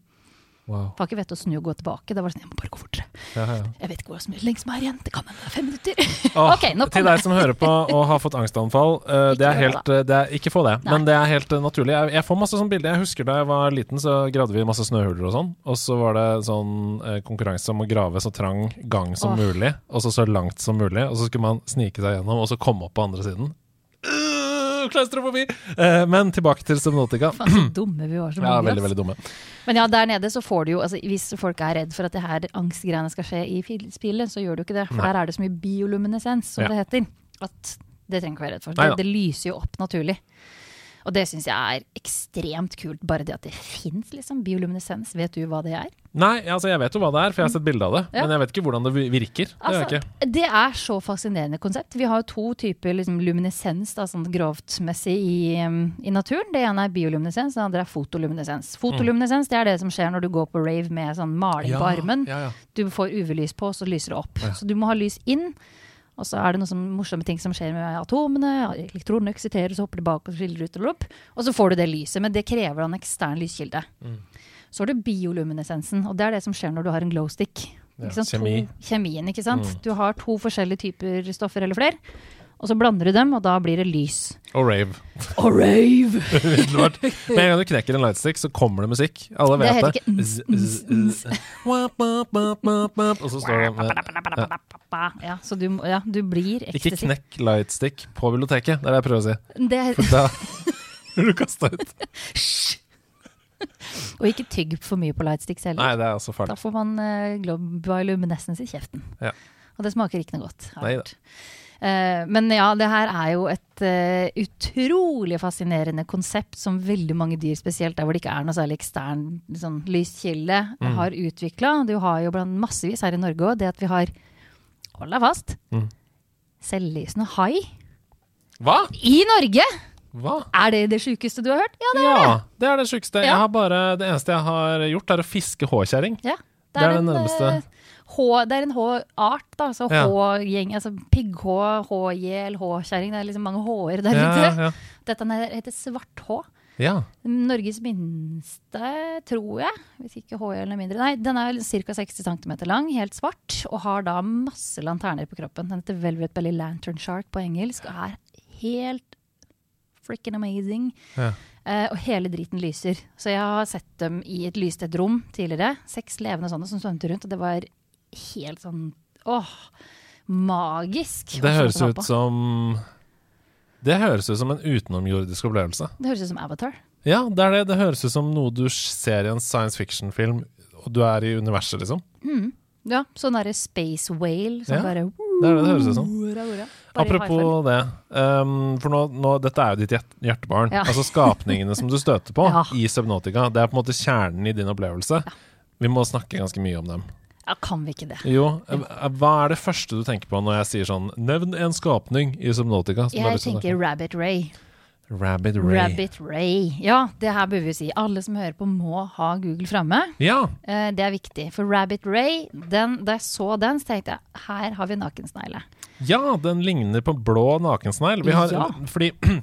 Wow. Var ikke vett å snu og gå tilbake. Det var sånn, jeg må bare gå fortere. Ja, ja. Jeg vet ikke hvor er lengst som er igjen. Det kan hende det fem minutter. Oh, okay, til deg som hører på og har fått angstanfall, uh, det er helt eh, det er, Ikke få det, Nei. men det er helt uh, naturlig. Jeg, jeg får masse sånne bilder. Jeg husker da jeg var liten, så gravde vi masse snøhuler og sånn. Og så var det sånn uh, konkurranse om å grave så trang gang som oh. mulig, og så så langt som mulig. Og så skulle man snike seg gjennom, og så komme opp på andre siden. Uh, Klaustrofobi! Eh, men tilbake til Subnotica. Faen, så dumme vi var som Ja, veldig, veldig dumme. Men ja, der nede så får du jo altså, Hvis folk er redd for at det her angstgreiene skal skje i spillet, så gjør du ikke det. For Nei. der er det så mye bioluminescens, som Ja. det heter. At det trenger ikke være redd for. Det, det lyser jo opp naturlig. Og det syns jeg er ekstremt kult, bare det at det fins liksom, bioluminescens. Vet du hva det er? Nei, altså jeg vet jo hva det er, for jeg har sett bilde av det. Ja. Men jeg vet ikke hvordan det virker. Det Altså, det er så fascinerende konsept. Vi har to typer liksom, luminescens da, sånn grovtmessig i, um, i naturen. Det ene er bioluminescens, det andre er fotoluminescens. Fotoluminescens det er det som skjer når du går på rave med sånn maling på armen. Ja, ja. Du får UV-lys på, så lyser det opp. Ja. Så du må ha lys inn. Og så er det noen morsomme ting som skjer med atomene. Elektronene eksiterer, så hopper de bak og skiller ut og opp. Og så får du det lyset, men det krever en ekstern lyskilde. Mm. Så har du bioluminescensen, og det er det som skjer når du har en glowstick. Ja, kjemi. Kjemien, ikke sant. Mm. Du har to forskjellige typer stoffer eller flere, og så blander du dem, og da blir det lys. Og rave. Og rave! Umiddelbart. Med en gang du knekker en lightstick, så kommer det musikk. Alle vet det. Z- z- z-. Og så står det med Ja, så du, ja, du blir Ikke knekk lightstick på biblioteket, det er det jeg prøver å si. Det er, For da blir du kasta ut. og ikke tygg for mye på lightsticks heller. Nei, det er også farlig. Da får man uh, bioluminescens i kjeften. Ja. Og det smaker ikke noe godt. Hardt. Nei Neida. Eh, men ja, det her er jo et eh, utrolig fascinerende konsept som veldig mange dyr, spesielt der hvor det ikke er noe særlig ekstern sånn, lyskilde, Mm. har utvikla. Du har jo blant massevis her i Norge òg det at vi har, hold deg fast, Mm. selvlysende hai Hva? i Norge! Hva? Er det det sjukeste du har hørt? Ja, det er det. det er det sjukeste. Ja. det eneste jeg har gjort, er å fiske håkjerring. Ja, Det er det nærmeste. H, det er en H-art, da. Altså Ja. H-gjeng, altså pigghå, H-gjel, H-kjerring. Det er liksom mange H-er der ute. Dette heter svart-H. ja. Norges minste, tror jeg. Hvis ikke H-gjelen er mindre. Nei, den er ca. 60 cm lang, helt svart, og har da masse lanterner på kroppen. Den heter Velvet Belly Lantern Shark på engelsk, og er helt frikken amazing. Ja. Eh, og hele driten lyser. Så jeg har sett dem i et lystett rom tidligere. Seks levende sånne som svømte rundt, og det var helt sånn åh, magisk. Det høres ut som Det høres ut som en utenomjordisk opplevelse. Det høres ut som Avatar. Ja, det er det. Det høres ut som noe du ser i en science fiction-film, og du er i universet, liksom. Ja, sånn derre space whale som Ja, bare Det er det det høres ut som. Apropos det, um, for nå, nå, dette er jo ditt hjertebarn. Ja. Altså skapningene som du støter på Ja. i Subnotica, det er på en måte kjernen i din opplevelse. Vi må snakke ganske mye om dem. Ja, kan vi ikke det? Jo, eh, hva er det første du tenker på når jeg sier sånn Nevn en skapning i Subnotica. som Jeg tenker Rabbit Ray. Rabbit Ray. Rabbit Ray. Ja, det her bør vi si. Alle som hører på, må ha Google framme. Ja, Eh, det er viktig. For Rabbit Ray, den, da jeg så den, så tenkte jeg her har vi nakensnegle. ja, den ligner på blå nakensnegl. Ja. Fordi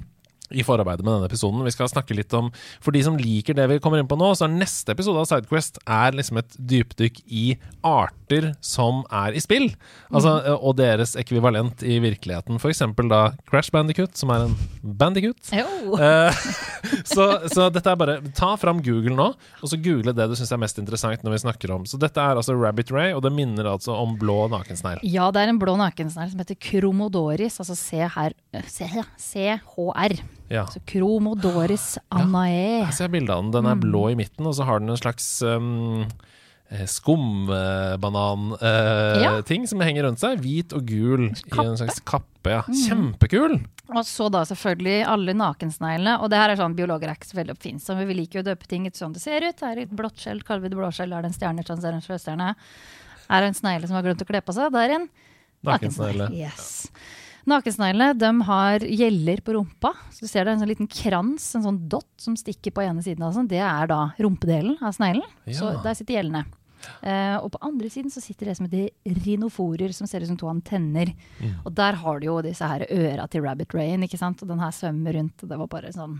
i forarbeidet med denne episoden. Vi skal snakke litt om For de som liker det vi kommer inn på nå, så er neste episode av Sidequest er liksom et dypdykk i arter som er i spill. Altså, Mhm. Og deres ekvivalent i virkeligheten. For eksempel da Crash Bandicut, som er en bandicut. Jo. Eh, så, så dette er bare Ta fram Google nå, og så google det du syns er mest interessant når vi snakker om. Så dette er altså Rabbit Ray, og det minner altså om blå nakensnegl. Ja, det er en blå nakensnegl som heter Kromodoris, altså C her, eh, CHR. Ja. Så Kromodoris anae. Ser jeg bildet av den. Den er blå i midten, og så har den en slags um, skumbanan-ting Ja. som henger rundt seg. Hvit og gul i en slags kappe. Ja. Kjempekul! Og så da selvfølgelig alle nakensneglene. Og det her er sånn, biologer er ikke så veldig oppfinnsomme. Vi liker jo å døpe ting etter sånn det ser ut. Her er et blått skjell, kaller vi det blåskjell. Er det en stjerne, sånn ser det en sjøstjerne. Er det en snegle som har glemt å kle på seg? Det er en Nakensnegle. Yes. Nakensneglene har gjeller på rumpa. Så du ser det er en sånn liten krans, en sånn dott som stikker på ene siden. av sånn. Det er da rumpedelen av sneglen. Så der sitter gjellene. Uh, og på andre siden så sitter det som heter rinoforer, som ser ut som to antenner. Mm. Og der har du jo disse her øra til Rabbit Rain, ikke sant. Og den her svømmer rundt. Og det var bare sånn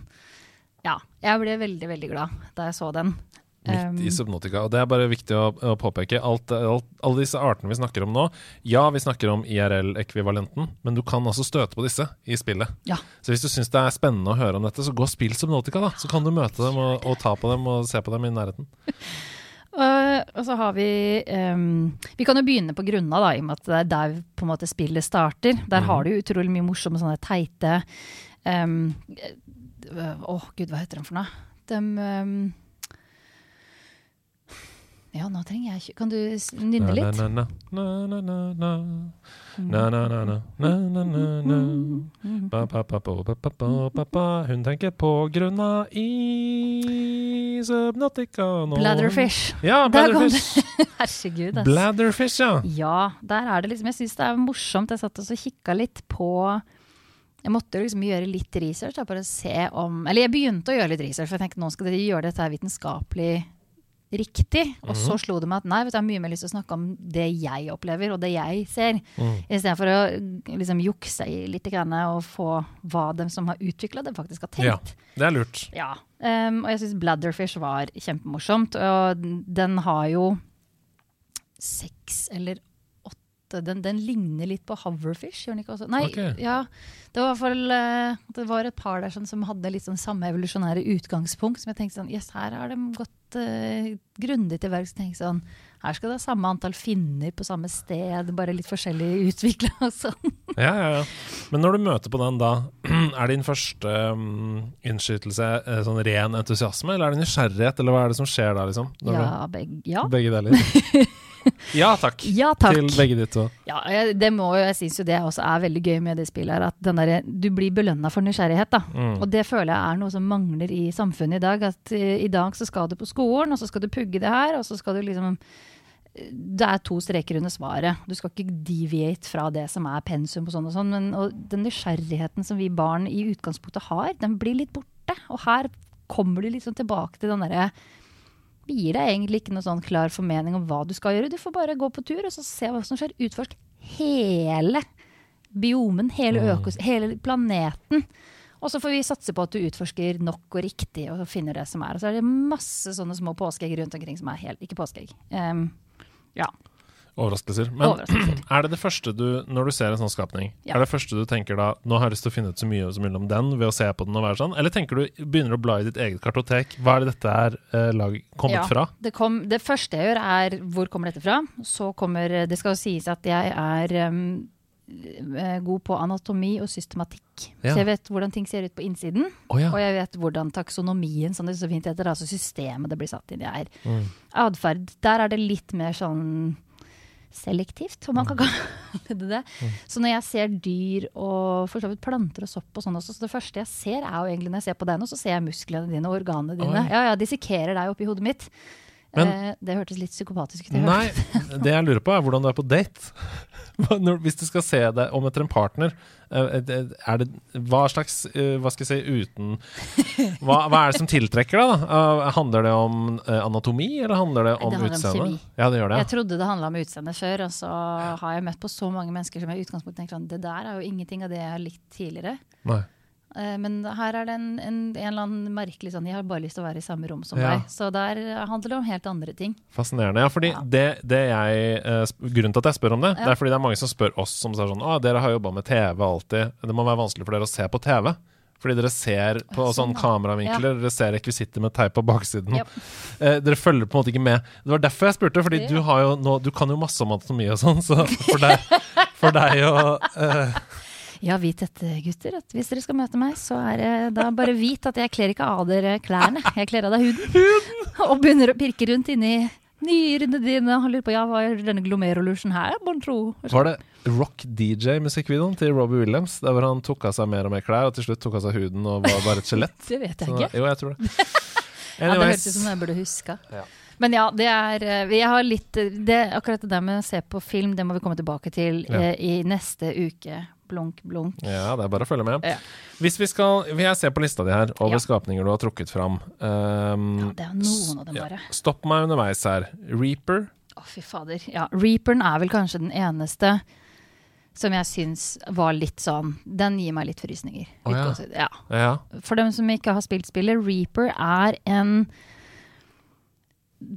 Ja. Jeg ble veldig, veldig glad da jeg så den. Um, Midt i Subnotica. Og det er bare viktig å, å påpeke. Alt, alt, alle disse artene vi snakker om nå, ja, vi snakker om IRL-ekvivalenten, men du kan altså støte på disse i spillet. Ja. Så hvis du syns det er spennende å høre om dette, så gå og spill Subnotica, da. Så kan du møte dem og, og ta på dem og se på dem i nærheten. Uh, og så har vi um, Vi kan jo begynne på grunna, da, i og med at det er der på en måte spillet starter. Der har du utrolig mye morsomme sånne teite um, øh, Å, gud, hva heter de for noe? De um, ja, nå trenger jeg ikke Kan du nynne litt? Hun tenker på grunna i Subnautica. nå Bladderfish. Ja, bladderfish. Herregud, ass. Bladderfish, ja. Ja, der er det liksom Jeg syns det er morsomt. Jeg satt og kikka litt på jeg måtte liksom gjøre litt research. Da, bare se om, eller jeg begynte å gjøre litt research, for jeg tenkte nå skal dere gjøre dette vitenskapelig riktig. Og Mhm. så slo det meg at nei, vet du, jeg har mye mer lyst til å snakke om det jeg opplever, og det jeg ser. Mm. Istedenfor å liksom jukse i litt og få hva de som har utvikla det, faktisk har tenkt. Ja, det er lurt. Ja, um, og jeg syns Bladderfish var kjempemorsomt. Og den har jo seks eller Den, den ligner litt på hoverfish, gjør den ikke også? Nei, okay. ja. Det var fall eh, Det var et par der sånn, som hadde litt sånn samme evolusjonære utgangspunkt. Som jeg tenkte sånn Yes, her har de gått uh, grundig til verks. Sånn, her skal det ha samme antall finner på samme sted, bare litt forskjellig utvikla sånn. Ja, ja, ja. Men når du møter på den da, er din første um, innskytelse eh, sånn ren entusiasme, eller er det nysgjerrighet, eller hva er det som skjer da, liksom? Ja, begge, ja. begge deler. ja takk. ja, takk. Til begge de to. Ja, det må, jeg syns jo det også er veldig gøy med det spillet. her, At den der, du blir belønna for nysgjerrighet. da. Mm. Og det føler jeg er noe som mangler i samfunnet i dag. At eh, i dag så skal du på skolen, og så skal du pugge det her, og så skal du liksom Det er to streker under svaret. Du skal ikke deviate fra det som er pensum og sånn og sånn. Men og den nysgjerrigheten som vi barn i utgangspunktet har, den blir litt borte. Og her kommer du liksom tilbake til den derre gir deg egentlig ikke noen sånn klar formening om hva du skal gjøre. Du får bare gå på tur og så se hva som skjer. Utforsk hele biomen, hele, økos hele planeten. Og så får vi satse på at du utforsker nok og riktig og finner det som er. Og så er det masse sånne små påskeegg rundt omkring som er helt Ikke påskeegg. Um, ja. Overraskelser. Men Overraskelser. er det det første du, når du ser en sånn skapning, Ja. er det første du tenker da Nå har jeg lyst til å finne ut så mye som mulig om den ved å se på den og være sånn? Eller tenker du, begynner du å bla i ditt eget kartotek? Hva er det dette er eh, lag, kommet Ja. fra? Det, kom, det første jeg gjør, er hvor kommer dette fra? Så kommer Det skal jo sies at jeg er um, eh, god på anatomi og systematikk. Ja. Så jeg vet hvordan ting ser ut på innsiden. Oh, ja. Og jeg vet hvordan taksonomien, som det så fint heter, altså systemet det blir satt inn i, er. Mm. Atferd, der er det litt mer sånn selektivt, om man kan kalle det det. Så når jeg ser dyr og for så vidt planter og sopp og sånn også, så det første jeg ser er jo egentlig når jeg ser på deg nå, så ser jeg musklene dine og organene dine. Oi. Ja, ja, dissekerer deg oppi hodet mitt. Men- eh, det hørtes litt psykopatisk ut. Nei, det jeg lurer på er hvordan du er på date. Hvis du skal se deg om etter en partner, eh, er det Hva slags eh, Hva skal jeg si uten Hva, hva er det som tiltrekker deg, da? Eh, handler det om eh, anatomi, eller handler det om utseende? Ja, det gjør det. Jeg trodde det handla om utseende før, og så har jeg møtt på så mange mennesker som i utgangspunktet tenker sånn Det der er jo ingenting av det jeg har likt tidligere. Nei. Eh, Men her er det en, en, en eller annen merkelig sånn Jeg har bare lyst til å være i samme rom som Ja. deg. Så der handler det om helt andre ting. Fascinerende. Ja, fordi Ja. Det, det jeg, eh, grunnen til at jeg spør om det, det er fordi det er mange som spør oss som sier sånn Å, dere har jobba med TV alltid. Det må være vanskelig for dere å se på TV. Fordi dere ser på Ja, sånn sånn, ja. kameravinkler, dere ser rekvisitter med teip på baksiden. Yep. Eh, dere følger på en måte ikke med. Det var derfor jeg spurte, fordi Ja. du, har jo nå, du kan jo masse om anatomi og sånn, så for deg, for deg å eh, Ja, vit dette, gutter. At hvis dere skal møte meg, så er det da bare vit at jeg kler ikke av dere klærne. Jeg kler av deg huden. Og begynner å pirke rundt inni nyrene dine og lurer på ja, hva er denne glomerolusjen her, mon tro? Var det Rock DJ-musikkvideoen til Robbie Williams, der hvor han tok av seg mer og mer klær, og til slutt tok av seg huden og var bare et skjelett? Det vet jeg Så- ikke. Jo, jeg tror det. Ja, det hørtes ut som jeg burde huska. Ja. Men ja, det er eh, Jeg har litt det, Akkurat det der med å se på film, det må vi komme tilbake til Ja. eh, i neste uke. Blunk, blunk. Ja, det er bare å følge med. Ja. Hvis vi skal vil Jeg ser på lista di her over Ja. skapninger du har trukket fram. Um, Ja, det er noen av dem ja. bare. Stopp meg underveis her. Reaper. Å, fy fader. Ja, Reaperen er vel kanskje den eneste som jeg syns var litt sånn Den gir meg litt frysninger. Oh, ja. Ja. Ja. For dem som ikke har spilt spillet, Reaper er en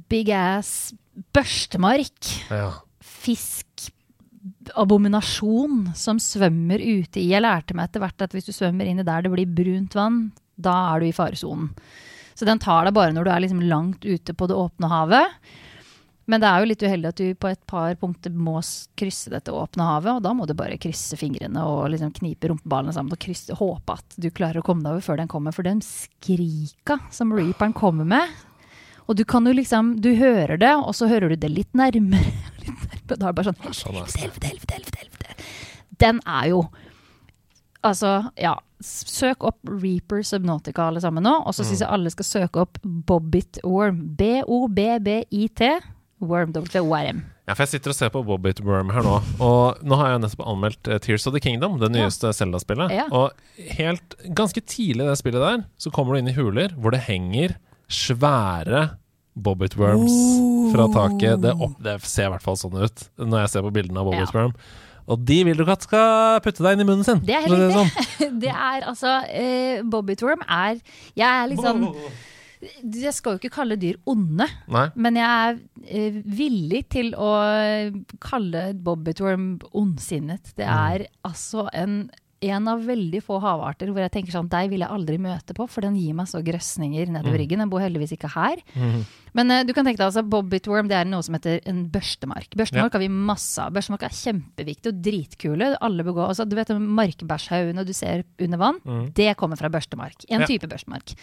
big ass børstemark. ja. Fiskabominasjon som svømmer ute i. Jeg lærte meg etter hvert at hvis du svømmer inn i der det blir brunt vann, da er du i faresonen. Så den tar deg bare når du er liksom langt ute på det åpne havet. Men det er jo litt uheldig at du på et par punkter må krysse dette åpne havet, og da må du bare krysse fingrene og liksom knipe rumpeballene sammen og krysse, håpe at du klarer å komme deg over før den kommer. For den skrika som reaperen kommer med Og du kan jo liksom Du hører det, og så hører du det litt nærmere. Da er det bare sånn Sånn Helvete, helvete, helvete, helvete, helvete. Den er jo Altså, ja. Søk opp Reaper Subnautica alle sammen nå, og så syns jeg alle skal søke opp Bobbit Worm. B-o-b-b-i-t. Worm, W-O-R-M. Ja, for jeg sitter og ser på Bobbit Worm her nå, og nå har jeg nettopp anmeldt eh, Tears of the Kingdom, det nyeste Zelda-spillet. Ja. Og helt ganske tidlig i det spillet der, så kommer du inn i huler hvor det henger svære Bobbit Worms fra taket. Det, opp, det ser i hvert fall sånn ut når jeg ser på bildene av Bobbit Ja. Og de vil du ikke at skal putte deg inn i munnen sin. Det er helt riktig. sånn. Det er altså uh, Bobbit Worm er Jeg er litt sånn Jeg skal jo ikke kalle dyr onde, Nei. men jeg er eh, villig til å kalle Bobbit Worm ondsinnet. Det er altså en en av veldig få havarter hvor jeg tenker sånn, deg vil jeg aldri møte på, for den gir meg så grøsninger nedover ryggen. Den bor heldigvis ikke her. Mm. Men uh, du kan tenke deg altså, bobbitworm det er noe som heter en børstemark. Børstemark har vi masse av. Børstemark er kjempeviktig og dritkule. Alle bør gå, altså, du vet markbæsjhaugene du ser under vann? Det kommer fra børstemark. En Ja. type børstemark.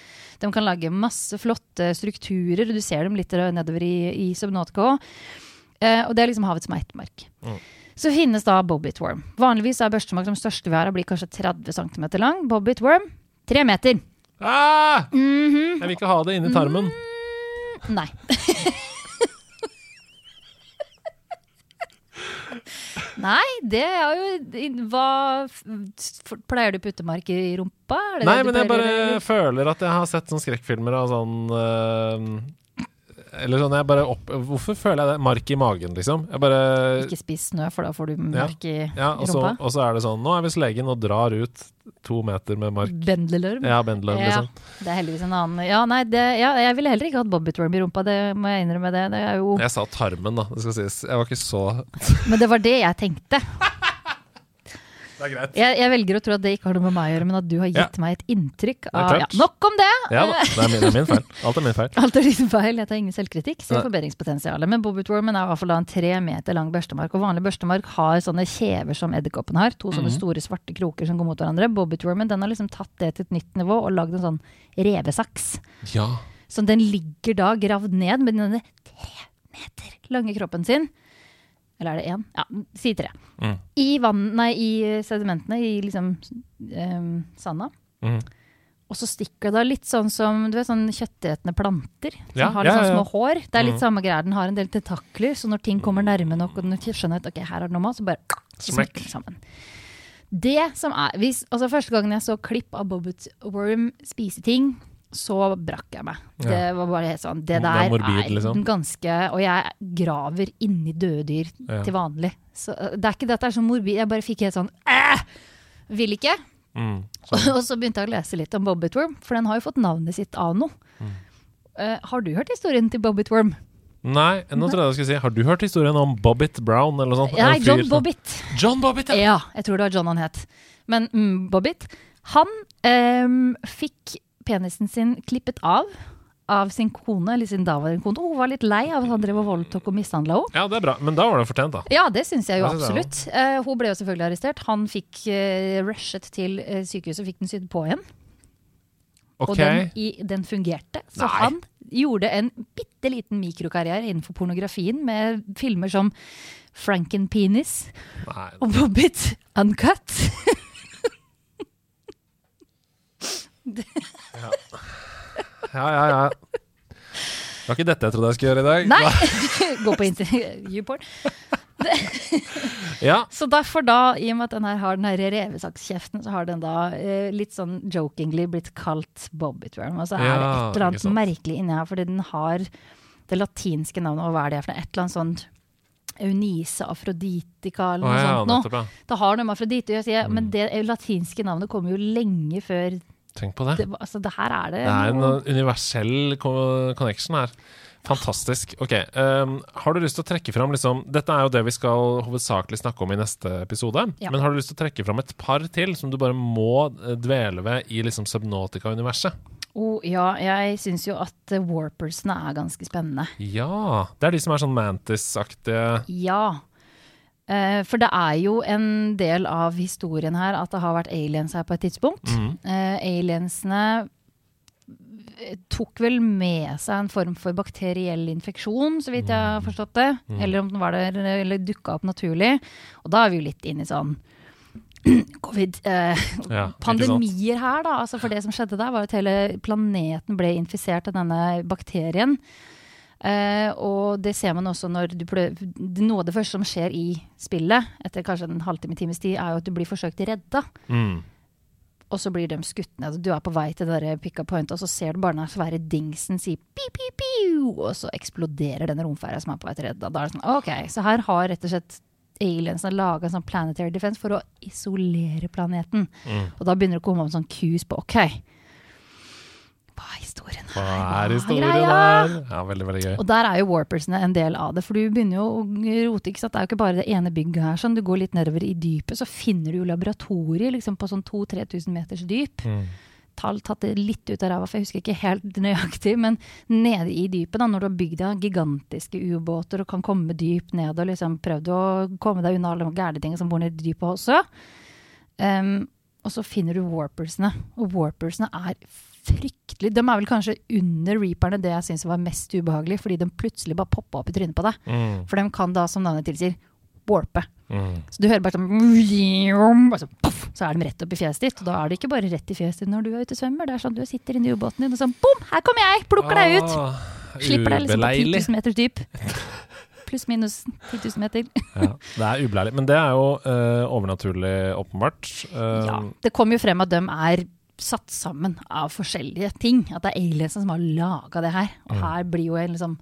De kan lage masse flotte strukturer. og Du ser dem litt nedover i, i Subnautica òg. Uh, og det er liksom havets meitemark. Så finnes da Bobbit Worm. Vanligvis er børstemark den største vi har, blir kanskje 30 cm lang. Bobbit Worm 3 meter. Ah! Mhm. Jeg vil ikke ha det inni tarmen. Nei. Nei, det er jo Hva Pleier du puttemark i rumpa? Det Nei, men jeg bare føler at jeg har sett sånne skrekkfilmer av sånn eh, Eller sånn jeg bare opp, Hvorfor føler jeg det? Mark i magen, liksom. Jeg bare Ikke spis snø, for da får du mark i Ja, og så, rumpa. og så er det sånn Nå er visst legen og drar ut to meter med mark. Bendelorm. Ja, bendelorm, Ja, liksom. det er heldigvis en annen Ja, nei, det, ja, jeg ville heller ikke hatt bobbitworm i rumpa, det må jeg innrømme. Det, det er jo Jeg sa tarmen, da. Det skal sies. Jeg var ikke så Men det var det jeg tenkte. Det er greit. Jeg, jeg velger å tro at det ikke har noe med meg å gjøre, men at du har gitt Ja. meg et inntrykk av ja. Nok om det! Ja. Det er min, det er min feil. Alt er min feil. Alt er din feil, jeg tar ingen selvkritikk. Ser forbedringspotensialet. Men bobbitwormen er i hvert fall en tre meter lang børstemark. Og vanlig børstemark har sånne kjever som edderkoppen har. To sånne store svarte kroker som går mot hverandre. Bobbitwormen den har liksom tatt det til et nytt nivå og lagd en sånn revesaks. Ja. Så den ligger da gravd ned med denne tre meter lange kroppen sin. Eller er det én? Ja, si tre. Mm. I vann, nei, i sedimentene, i liksom um, sanda. Mm. Og så stikker det da litt sånn som du vet, sånn kjøttetende planter. Som Ja, har litt ja, sånn små hår. Det er litt Mhm. samme greia. Den har en del tentakler, så når ting kommer nærme nok, og den skjønner at ok, her er det noe mat, så bare smekker det sammen. Det som er hvis, altså Første gangen jeg så klipp av Bobbit Worm spise ting, så brakk jeg meg. Det var bare helt sånn Det Det er der morbid, er liksom. ganske Og jeg graver inni døde dyr Ja. til vanlig. Så uh, det er ikke det at det er så morbid, jeg bare fikk helt sånn Æh! Vil ikke. Mm. Og så begynte jeg å lese litt om Bobbit Worm, for den har jo fått navnet sitt av noe. Mm. Uh, har du hørt historien til Bobbit Worm? Nei, nå trodde jeg jeg skulle si Har du hørt historien om Bobbit Brown eller noe sånt? Nei, fyr John Bobbit. John Bobbit, ja! Ja, jeg tror det var John han het. Men mm, Bobbit, han um, fikk penisen sin klippet av av sin kone, eller sin daværende kone. Hun var litt lei av at han drev og voldtok og mishandla henne. Ja, det er bra. Men da var det fortjent, da. Ja, det syns jeg jo jeg absolutt. Eh, hun ble jo selvfølgelig arrestert. Han fikk uh, rushet til eh, sykehuset og fikk den sydd på igjen. Ok. Og den, i, den fungerte. Så Nei. han gjorde en bitte liten mikrokarriere innenfor pornografien med filmer som Frankenpenis Nei. og Bobbit Uncut. Ja, ja, ja. Det var ikke dette jeg trodde jeg skulle gjøre i dag. Nei! Gå på YouPorn. Ja. Så derfor da, i og med at den her har den her revesakskjeften, så har den da eh, litt sånn jokingly blitt kalt Bobbitworm. Og så er det et eller annet merkelig inni her, fordi den har det latinske navnet, og hva er det for noe? Et eller annet sånt Eunice afroditica eller noe noe ja, sånt noe. nettopp, ja. Det har noe med afrodite å gjøre, Mm. men det latinske navnet kommer jo lenge før Tenk på det. det, Altså, det her er det, Det er en universell connection her. Fantastisk. Ok, um, Har du lyst til å trekke fram liksom, Dette er jo det vi skal hovedsakelig snakke om i neste episode. Ja. Men har du lyst til å trekke fram et par til som du bare må eh, dvele ved i liksom Subnautica-universet? oh, Ja, jeg syns jo at eh, warpersene er ganske spennende. Ja! Det er de som er sånn Mantis-aktige Ja. Eh, for det er jo en del av historien her at det har vært aliens her på et tidspunkt. Mm. Eh, aliensene tok vel med seg en form for bakteriell infeksjon, så vidt jeg har forstått det. Mm. Eller om den var der, eller dukka opp naturlig. Og da er vi jo litt inne i sånn covid. Eh, Ja, her, da. Altså for det som skjedde der, var at hele planeten ble infisert av denne bakterien. Eh, og det ser man også når du prøver Noe av det første som skjer i spillet, etter kanskje en halvtime, times tid, er jo at du blir forsøkt redda. Mm. Og så blir de skutt ned. Du er på vei til det pick up point, og så ser du bare den svære dingsen si piu, piu, piu, og så eksploderer den romferja som er på vei til redda. Da er det sånn, ok, så her har rett og slett aliensene laga en sånn planetary defense for å isolere planeten. Mm. Og da begynner det å komme opp sånn kus på ok, hva er historien her? Hva er historien greia? her? Ja, veldig, veldig gøy. Og der er jo warpersene en del av det, for du begynner jo å rote. ikke sant? Det er jo ikke bare det ene bygget her. sånn, Du går litt nedover i dypet, så finner du jo laboratorier liksom på sånn 2000-3000 meters dyp. Mm. Tall tatt det litt ut av ræva, for jeg husker ikke helt nøyaktig. Men nede i dypet, da, når du har bygd deg gigantiske ubåter og kan komme dypt ned og liksom prøvd å komme deg unna alle gærne ting som bor nede i dypet også. Um, og så finner du warpersene, og warpersene er fryktelig De er vel kanskje under reaperne det jeg syns var mest ubehagelig, fordi de plutselig bare poppa opp i trynet på deg. Mm. For de kan da, som navnet tilsier, warpe. Mm. Så du hører bare sånn så, puff, så er de rett opp i fjeset ditt. Og da er det ikke bare rett i fjeset ditt når du er ute og svømmer. Det er sånn du sitter inni ubåten din og sånn bom, her kommer jeg! Plukker deg ut! Ah, Slipper deg liksom på 10 ubeleilig. 000 meter dyp. Pluss minus 10 000 meter. Ja, det er ubeleilig. Men det er jo uh, overnaturlig, åpenbart. Uh, Ja. Det kommer jo frem at de er satt sammen av forskjellige ting. At det er aliensene som har laga det her. Og Mm. her blir jo en liksom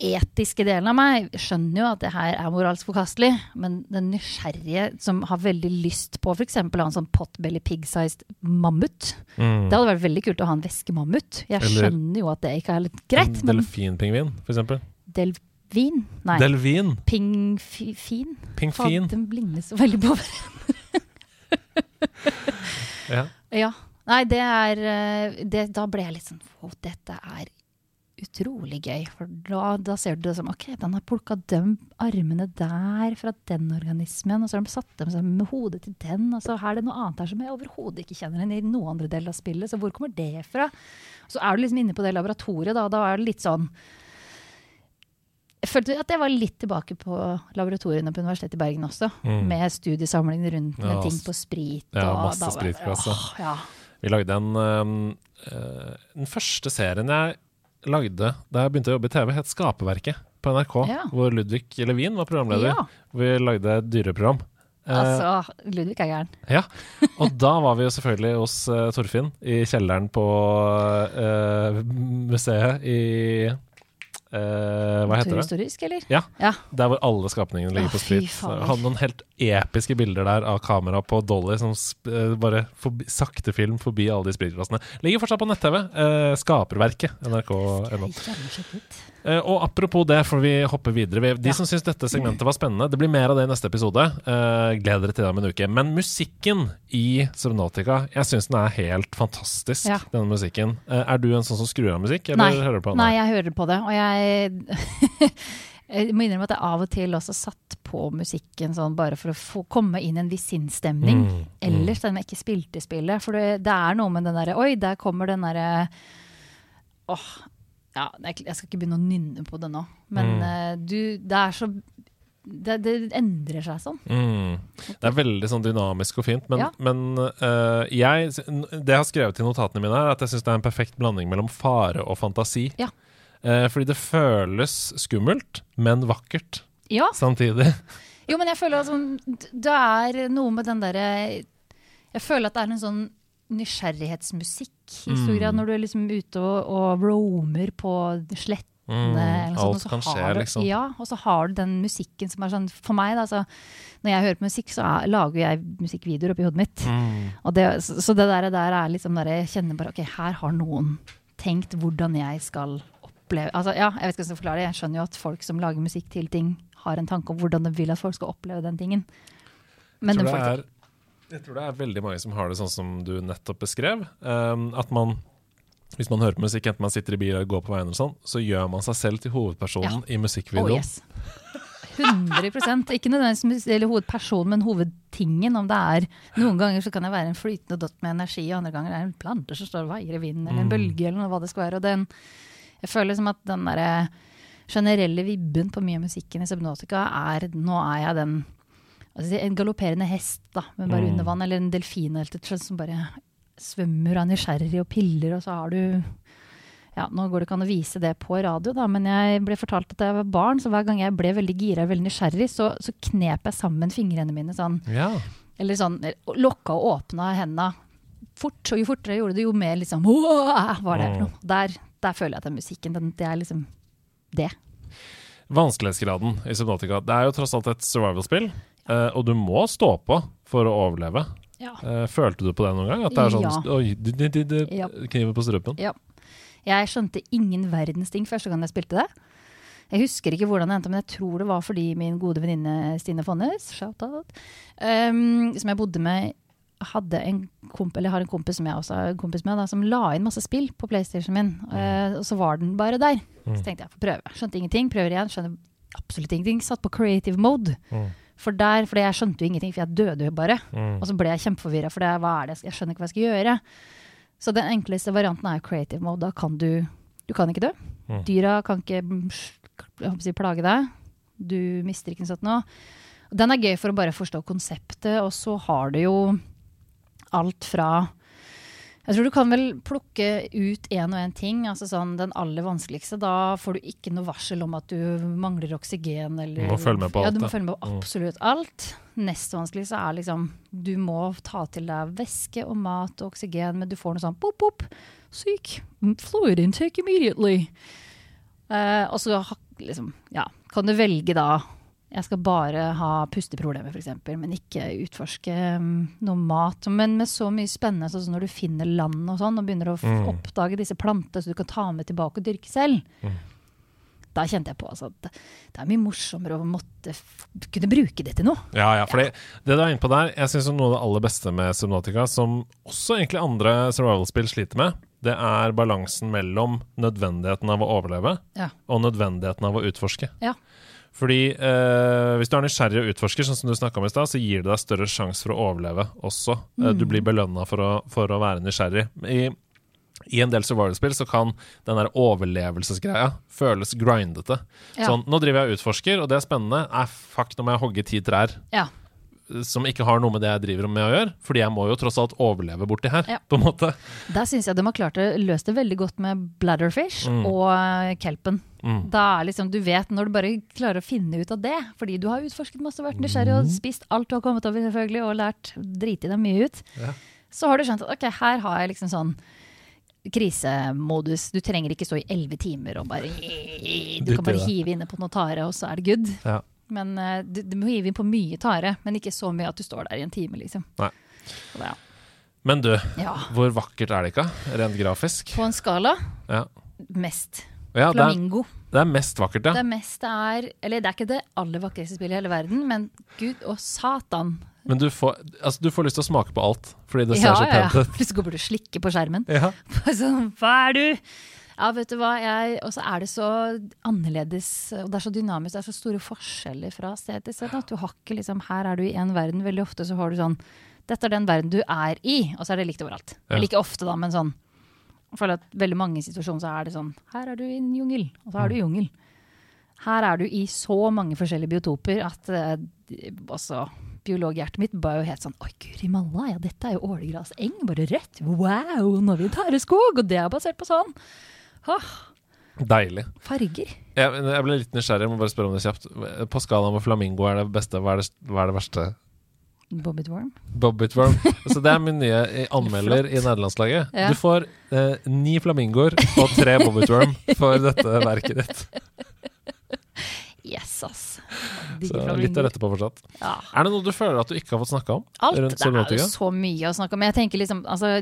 etiske delen av meg skjønner jo at det her er moralsk forkastelig, men den nysgjerrige som har veldig lyst på f.eks. å ha en sånn potbelly pig-sized mammut mm. Det hadde vært veldig kult å ha en veskemammut. Jeg Eller- skjønner jo at det ikke er litt greit, En delfinpingvin, eksempel. delvin? Nei. Delvin. Pingfin? Pingfin. Faen, de ligner så veldig på hverandre. Ja. Ja. Nei, det er eh, det, Da ble jeg litt sånn Å, dette er utrolig gøy. For da, da ser du det som OK, den har plukka de armene der fra den organismen, og så har de satt dem sammen med hodet til den, og så er det noe annet her som jeg overhodet ikke kjenner igjen i noen andre del av spillet, så hvor kommer det fra? Så er du liksom inne på det laboratoriet, da, da er det litt sånn jeg følte at jeg var litt tilbake på laboratoriene på Universitetet i Bergen også. Mm. Med studiesamlingene rundt med Ja, ting på sprit. ja, og masse da spritklasse. Ja. Vi lagde en eh, Den første serien jeg lagde da jeg begynte å jobbe i TV, het Skaperverket. på NRK, Ja. hvor Ludvig Levin var programleder. Ja. Vi lagde dyreprogram. Eh, Altså, Ludvig er gæren. Ja, og da var vi jo selvfølgelig hos uh, Torfinn i kjelleren på uh, museet i eh, Hva heter det? Turhistorisk, eller? Ja. ja. Der hvor alle skapningene ligger Å, på. Så hadde noen helt episke bilder der av kamera på Dolly som eh, bare forbi, sakte film forbi alle de spritglassene. Ligger fortsatt på nett-TV. Uh, skaperverket. NRK.no. Eh, og apropos det, får vi hoppe videre. De Ja. som syns dette segmentet var spennende, det blir mer av det i neste episode. Uh, gleder dere til det om en uke. Men musikken i Subnotica, jeg syns den er helt fantastisk, Ja. denne musikken. Uh, er du en sånn som skrur av musikk, eller Nei. hører du på den? Nei, jeg hører på det, og jeg Jeg må innrømme at jeg av og til også satt på musikken sånn bare for å få komme inn en viss sinnsstemning. Mm, mm. Ellers den jeg ikke spilte spillet. For det, det er noe med den derre Oi, der kommer den derre Åh. Ja, jeg skal ikke begynne å nynne på det nå, men Mm. uh, du Det er så det, det endrer seg sånn. Mm. Det er veldig sånn dynamisk og fint, men, Ja. men uh, jeg, det jeg har skrevet i notatene mine, er at jeg syns det er en perfekt blanding mellom fare og fantasi. Ja. Uh, fordi det føles skummelt, men vakkert Ja. samtidig. Jo, men jeg føler at sånn, det er noe med den derre Jeg føler at det er en sånn nysgjerrighetsmusikk i stor Mm. grad, når du er liksom ute og, og roamer på slettene. Mm, sånt, alt kan skje, du- liksom. Ja, og så har du den musikken som er sånn For meg, da, så når jeg hører på musikk, så er, lager jeg musikkvideoer oppi hodet mitt. Mm. Det, så, så det der, der er liksom der jeg kjenner bare Ok, her har noen tenkt hvordan jeg skal oppleve Altså, ja, jeg vet ikke hvordan jeg skal forklare det. Jeg skjønner jo at folk som lager musikk til ting, har en tanke om hvordan de vil at folk skal oppleve den tingen. Men Jeg de får det det er, jeg tror det er veldig mange som har det sånn som du nettopp beskrev. Um, at man, hvis man hører på musikk, enten man sitter i bil eller går på veien, eller sånn, så gjør man seg selv til hovedpersonen i Oh, musikkvideoen. yes. 100 Ikke nødvendigvis eller hovedperson, men hovedtingen. Om det er Noen ganger så kan jeg være en flytende dott med energi, og andre ganger er det en plante som står og veier i vinden, eller en Mm. bølge, eller noe, hva det skal være. Og den, jeg føler liksom at den derre generelle vibben på mye av musikken i Subnotica er Nå er jeg den altså En galopperende hest, da, men bare Mm. under vann, eller en delfin som bare svømmer og er nysgjerrig og piller, og så har du ja, Nå går det ikke an å vise det på radio, da, men jeg ble fortalt at jeg var barn, så hver gang jeg ble veldig gira og veldig nysgjerrig, så, så knep jeg sammen fingrene mine sånn. Ja. Eller sånn lokka og åpna henda fort. Og jo fortere jeg gjorde det, jo mer liksom Hva er det for noe? Der, der føler jeg at den musikken, den, det er liksom det. Vanskelighetsgraden i Subnotica. Det er jo tross alt et survival-spill, eh, og du må stå på for å overleve. Ja. Eh, følte du på det noen gang? At det er sånn Ja. Oi, du, du, du, du, Ja. kniven på strupen? Ja. Jeg skjønte ingen verdens ting første gang jeg spilte det. Jeg husker ikke hvordan det endte, men jeg tror det var fordi min gode venninne Stine Fonnes, shout-out, um, som jeg bodde med, hadde en komp eller har en kompis som jeg også har en kompis med, da, som la inn masse spill på PlayStation min. eh, og så var den bare der. Så tenkte jeg, får prøve. Skjønte ingenting, prøver igjen, skjønner absolutt ingenting. Satt på creative mode. Mm. For der, fordi jeg skjønte jo ingenting, for jeg døde jo bare. Mm. Og så ble jeg kjempeforvirra, for det, hva er det? jeg skjønner ikke hva jeg skal gjøre. Så den enkleste varianten er creative mode. Da kan du Du kan ikke dø. Mm. Dyra kan ikke mm, si, plage deg. Du mister ikke noe sånt nå. Den er gøy for å bare forstå konseptet, og så har du jo alt fra jeg tror du kan vel plukke ut én og én ting. altså sånn Den aller vanskeligste. Da får du ikke noe varsel om at du mangler oksygen. Eller, Du må følge med på alt. ja, du må følge med på Mm. absolutt alt. Nest vanskeligste er liksom Du må ta til deg væske og mat og oksygen, men du får noe sånn pop, pop. Syk. Fluid intake immediately. Uh, og så liksom, ja, kan du velge da jeg skal bare ha pusteproblemer, f.eks., men ikke utforske mm, noe mat. Men med så mye spennende, sånn som når du finner land og sånn, og begynner å Mm. oppdage disse plantene så du kan ta med tilbake og dyrke selv. Mm. Da kjente jeg på altså, at det, er mye morsommere å måtte kunne bruke det til noe. Ja, ja, fordi det du er inne på der, jeg syns noe av det aller beste med Subnautica, som også egentlig andre survival-spill sliter med, det er balansen mellom nødvendigheten av å overleve Ja. og nødvendigheten av å utforske. Ja. Fordi eh, hvis du er nysgjerrig og utforsker, sånn som du om i sted, så gir det deg større sjanse for å overleve også. Mm. du blir belønna for, for å være nysgjerrig. I, I en del survival-spill så kan den der overlevelsesgreia føles grindete. Ja. Sånn, nå driver jeg og utforsker, og det er spennende. Eh, fuck, nå må jeg hogge ti trær Ja. Som ikke har noe med det jeg driver med å gjøre. Fordi jeg må jo tross alt overleve borti her, Ja. på en måte. Der syns jeg de har klart å løse det veldig godt med bladderfish Mm. og eh, kelpen. Mm. Da er liksom, du vet når du bare klarer å finne ut av det, fordi du har utforsket masse, vært nysgjerrig og spist alt du har kommet over selvfølgelig, og lært driti deg mye ut, Ja. så har du skjønt at ok, her har jeg liksom sånn krisemodus. Du trenger ikke stå i elleve timer og bare Du kan bare hive inne på noe tare, og så er det good. Ja. Men eh, du, du må hive inn på mye tare, men ikke så mye at du står der i en time, liksom. Nei. Så ja. Men du, ja. hvor vakkert er det ikke? Rent grafisk? På en skala Ja. mest. Ja, det er, det er mest vakkert, ja. Det meste er Eller det er ikke det aller vakreste spillet i hele verden, men gud og satan. Men du får, altså, du får lyst til å smake på alt, fordi det ser Ja, så ja, ja. pent ut. Plutselig går du og slikker på skjermen. Ja. sånn, hva er du? Ja, vet du hva, Og så er det så annerledes, og det er så dynamisk, det er så store forskjeller fra sted til sted. At du har ikke liksom Her er du i én verden, veldig ofte så har du sånn Dette er den verden du er i, og så er det likt overalt. Ja. Eller ikke ofte, da, men sånn Jeg føler at veldig mange situasjoner så er det sånn Her er du i en jungel, og så er du i jungel. Her er du i så mange forskjellige biotoper at eh, også biologhjertet mitt var jo helt sånn Oi, guri malla, ja, dette er jo ålegraseng, bare rett. Wow, nå har vi tareskog, og det er basert på sånn. Åh, Deilig. farger. Jeg, jeg ble litt nysgjerrig, jeg må bare spørre om det kjapt. På skala med flamingo er det beste, hva er det, hva er det verste? Bobbitworm. Bobbitworm. Så det er min nye eh, anmelder i nederlandslaget. Ja. Du får eh, ni flamingoer og tre bobbitworm for dette verket ditt. Yes, ass. Så flamingoer. litt av dette på fortsatt. Ja. Er det noe du føler at du ikke har fått snakka om? Alt. Det er jo så mye å snakke om. Jeg tenker liksom, altså,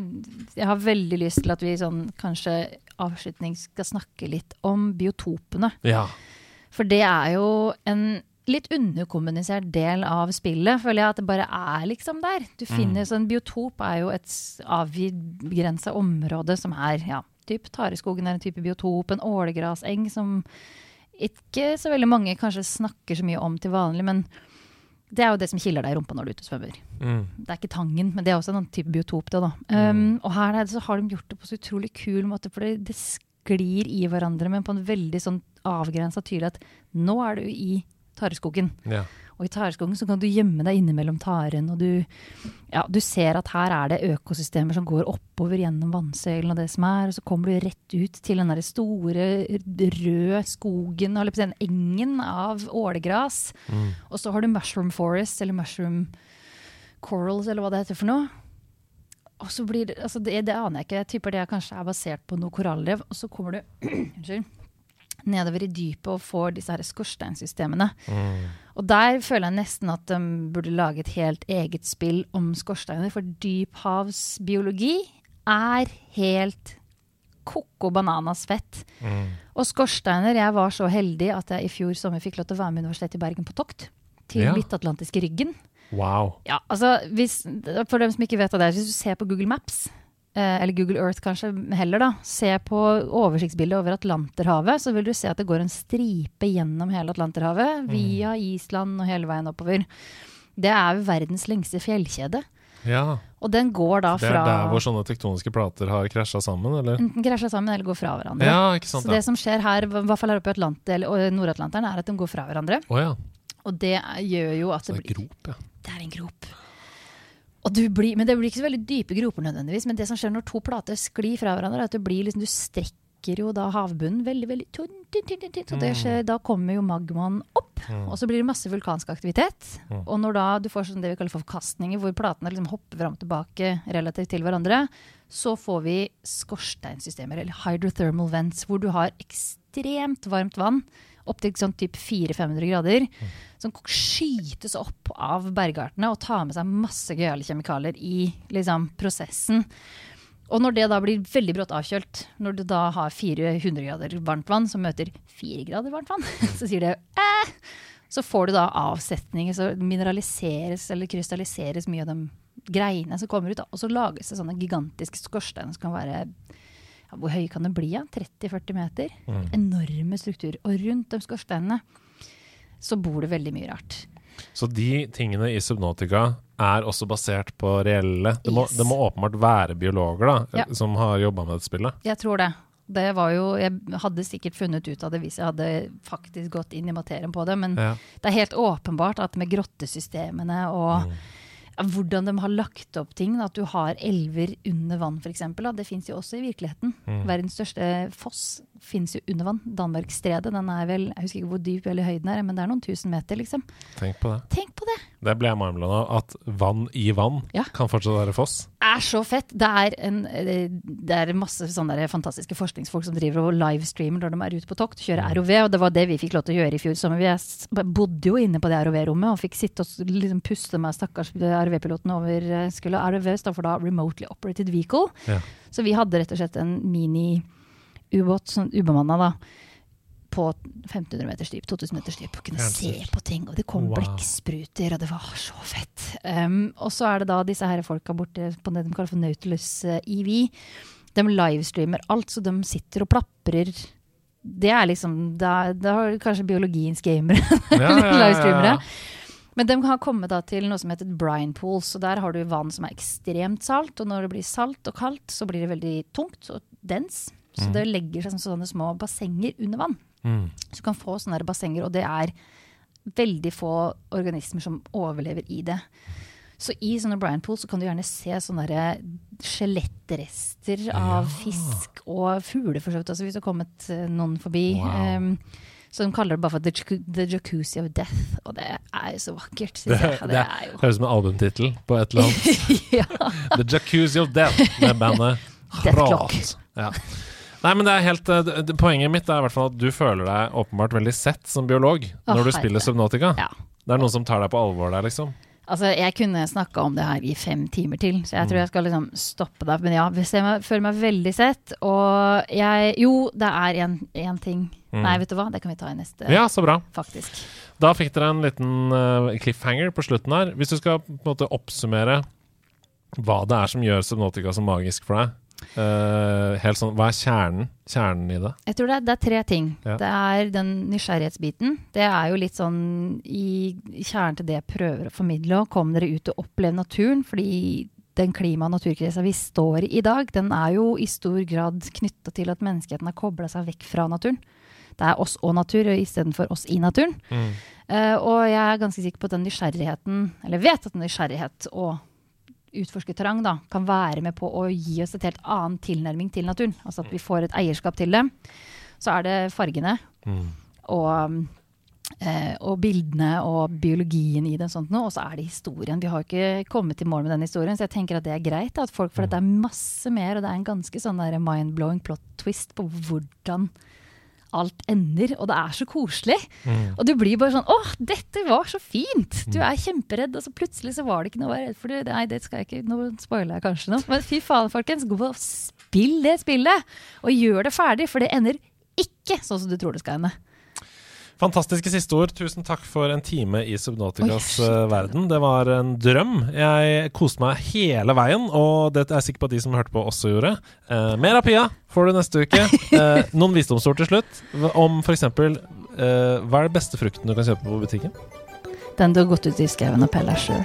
jeg har veldig lyst til at vi sånn, kanskje avslutning skal snakke litt om biotopene. Ja. For det er jo en litt underkommunisert del av spillet, føler jeg at det bare er liksom der. Du finner så En biotop er jo et avgrensa område som er ja, typ Tareskogen er en type biotop, en ålegraseng som ikke så veldig mange kanskje snakker så mye om til vanlig, men det er jo det som kiler deg i rumpa når du er ute og svømmer. Mm. Det er ikke tangen, men det er også en type biotop. Det, da. Um, og her er så har de gjort det på så utrolig kul måte, for det, det sklir i hverandre, men på en veldig sånn avgrensa tydelig at nå er du i tareskogen. ja. Og i tareskogen så kan du gjemme deg innimellom taren, og du, ja, du ser at her er det økosystemer som går oppover gjennom vannsøylen og det som er, og så kommer du rett ut til den der store røde skogen, eller på den engen av ålegras. Mm. Og så har du mushroom forest, eller mushroom corals, eller hva det heter for noe. Og så blir det, altså det, det aner jeg ikke, jeg tipper det kanskje er basert på noe korallrev. Og så kommer du unnskyld, nedover i dypet og får disse her skorsteinsystemene. Mm. Og der føler jeg nesten at de burde lage et helt eget spill om skorsteiner, for dyphavsbiologi er helt koko bananas fett. Mm. Og skorsteiner, jeg var så heldig at jeg i fjor sommer fikk lov til å være med Universitetet i Bergen på tokt. Til Ja. Midtatlantiske ryggen. Wow. Ja, altså, hvis, for dem som ikke vet av det hvis du ser på Google Maps, eller Google Earth kanskje heller, da, se på oversiktsbildet over Atlanterhavet, så vil du se at det går en stripe gjennom hele Atlanterhavet, via Island og hele veien oppover. Det er verdens lengste fjellkjede. Ja. Og den går da fra Det er der hvor sånne tektoniske plater har krasja sammen, eller? Enten krasja sammen eller går fra hverandre. Ja, ikke sant. Så det som skjer her, i hvert fall her oppe i Nord-Atlanteren, er at de går fra hverandre. Oh, ja. Og det gjør jo at det det er blir grop, ja. Det er en grop. Blir, men det blir ikke så veldig dype groper nødvendigvis. Men det som skjer når to plater sklir fra hverandre, er at du, blir liksom, du strekker jo da havbunnen veldig veldig tynn, tynn, tynn. Og det skjer, da kommer jo magmaen opp, og så blir det masse vulkansk aktivitet. Og når da du får sånn det vi kaller for forkastninger, hvor platene liksom hopper fram og tilbake relativt til hverandre, så får vi skorsteinsystemer, eller hydrothermal vents, hvor du har ekstremt varmt vann opptil sånn typ 400-500 grader, som skytes opp av bergartene og tar med seg masse gøyale kjemikalier i liksom, prosessen. Og når det da blir veldig brått avkjølt, når du da har 400 grader varmt vann som møter 4 grader varmt vann, så sier det eh! Så får du da avsetninger, så mineraliseres eller krystalliseres mye av de greiene som kommer ut. Og så lages det sånne gigantiske skorsteiner som kan være ja, Hvor høye kan det bli? Ja? 30-40 meter? Enorme strukturer. Og rundt de skorsteinene så bor det veldig mye rart. Så de tingene i Subnotica er også basert på reelle Det må, Yes. det må åpenbart være biologer da, Ja. som har jobba med dette spillet. Jeg tror det. Det var jo, jeg hadde sikkert funnet ut av det hvis jeg hadde faktisk gått inn i materien på det, men Ja. det er helt åpenbart at med grottesystemene og ja, hvordan de har lagt opp ting, at du har elver under vann f.eks., det fins jo også i virkeligheten. Verdens største foss fins jo under vann. Danmarksstredet. Den er vel Jeg husker ikke hvor dyp eller høyden er, men det er noen tusen meter, liksom. Tenk på det. Tenk på det! Det ble jeg marmelen av. At vann i vann Ja. kan fortsatt være foss. er så fett. Det er, en, det er masse sånne fantastiske forskningsfolk som driver og livestreamer når de er ute på tokt, kjører ROV, og det var det vi fikk lov til å gjøre i fjor sommer. Vi bodde jo inne på det ROV-rommet og fikk sitte og liksom puste med stakkars ROV-piloten over eh, ROV står for da Remotely Operated Vehicle. Ja. Så vi hadde rett og slett en mini-ubåt, sånn ubemanna da, på 1500 meters dyp, 2000 meters dyp, og kunne se på ting. Og det kom Wow. blekkspruter, og det var så fett. Um, og så er det da disse her folka borte på det de kaller for Nautilus eh, EV. De livestreamer alt, så de sitter og plaprer. Det er liksom Da, da har kanskje biologiens gamere Ja, livestreamere. Men de har kommet da til noe som heter brine pools. Og der har du vann som er ekstremt salt. Og når det blir salt og kaldt, så blir det veldig tungt og dens. Så Mm. det legger seg sånne små bassenger under vann. Mm. Så du kan få sånne bassenger, og det er veldig få organismer som overlever i det. Så i sånne Brian Pool så kan du gjerne se sånne der skjelettrester av fisk og fugler, for så vidt. Altså hvis det har kommet eh, noen forbi. Wow. Um, så de kaller det bare for the, the jacuzzi of death. Og det er jo så vakkert, Det, jeg. det, Det er jo høres ut som en albumtittel på et eller annet. ja. The Jacuzzi of Death med bandet. Rat. Ja. Nei, men det er helt eh, det, det, Poenget mitt er i hvert fall at du føler deg åpenbart veldig sett som biolog oh, når du spiller Subnautica. Ja. Det er noen som tar deg på alvor der, liksom. Altså, jeg kunne snakka om det her i fem timer til, så jeg tror jeg skal liksom stoppe der. Men ja, jeg føler meg veldig sett. Og jeg Jo, det er én ting. Mm. Nei, vet du hva, det kan vi ta i neste, Ja, så bra. faktisk. Da fikk dere en liten uh, cliffhanger på slutten her. Hvis du skal på en måte oppsummere hva det er som gjør Subnautica så magisk for deg, helt sånn, hva er kjernen, kjernen i det? Jeg tror det er, det er tre ting. Ja. Det er den nysgjerrighetsbiten. Det er jo litt sånn i i kjernen til det jeg prøver å formidle. og Kom dere ut og opplev naturen. Fordi den klima- og naturkrisa vi står i i dag, den er jo i stor grad knytta til at menneskeheten har kobla seg vekk fra naturen. Det er oss og natur istedenfor oss i naturen. Eh, og jeg er ganske sikker på at den nysgjerrigheten, eller vet at den nysgjerrighet og utforske terreng da, kan være med på å gi oss et helt annen tilnærming til naturen. Altså at vi får et eierskap til det. Så er det fargene Mm. og, eh, og bildene og biologien i det, og sånt og så er det historien. Vi har ikke kommet i mål med den historien, så jeg tenker at det er greit. da, At folk, for det er masse mer, og det er en ganske sånn mind-blowing plot twist på hvordan alt ender, og det er så koselig. Mm. Og du blir bare sånn åh, dette var så fint! Du er kjemperedd, og så plutselig så var det ikke noe å være redd for. Det. Nei, det skal jeg ikke, nå spoiler jeg kanskje noe. Men fy faen, folkens, gå og spill det spillet! Og gjør det ferdig, for det ender ikke sånn som du tror det skal ende. Fantastiske siste ord. Tusen takk for en time i Subnauticas Oi, eh, verden. Det var en drøm. Jeg koste meg hele veien, og det er jeg sikker på at de som hørte på, også gjorde. Eh, mer av Pia får du neste uke. Eh, noen visdomsord til slutt om f.eks. Eh, hva er den beste frukten du kan kjøpe på butikken? Den du har gått ut i skauen og pella sjøl.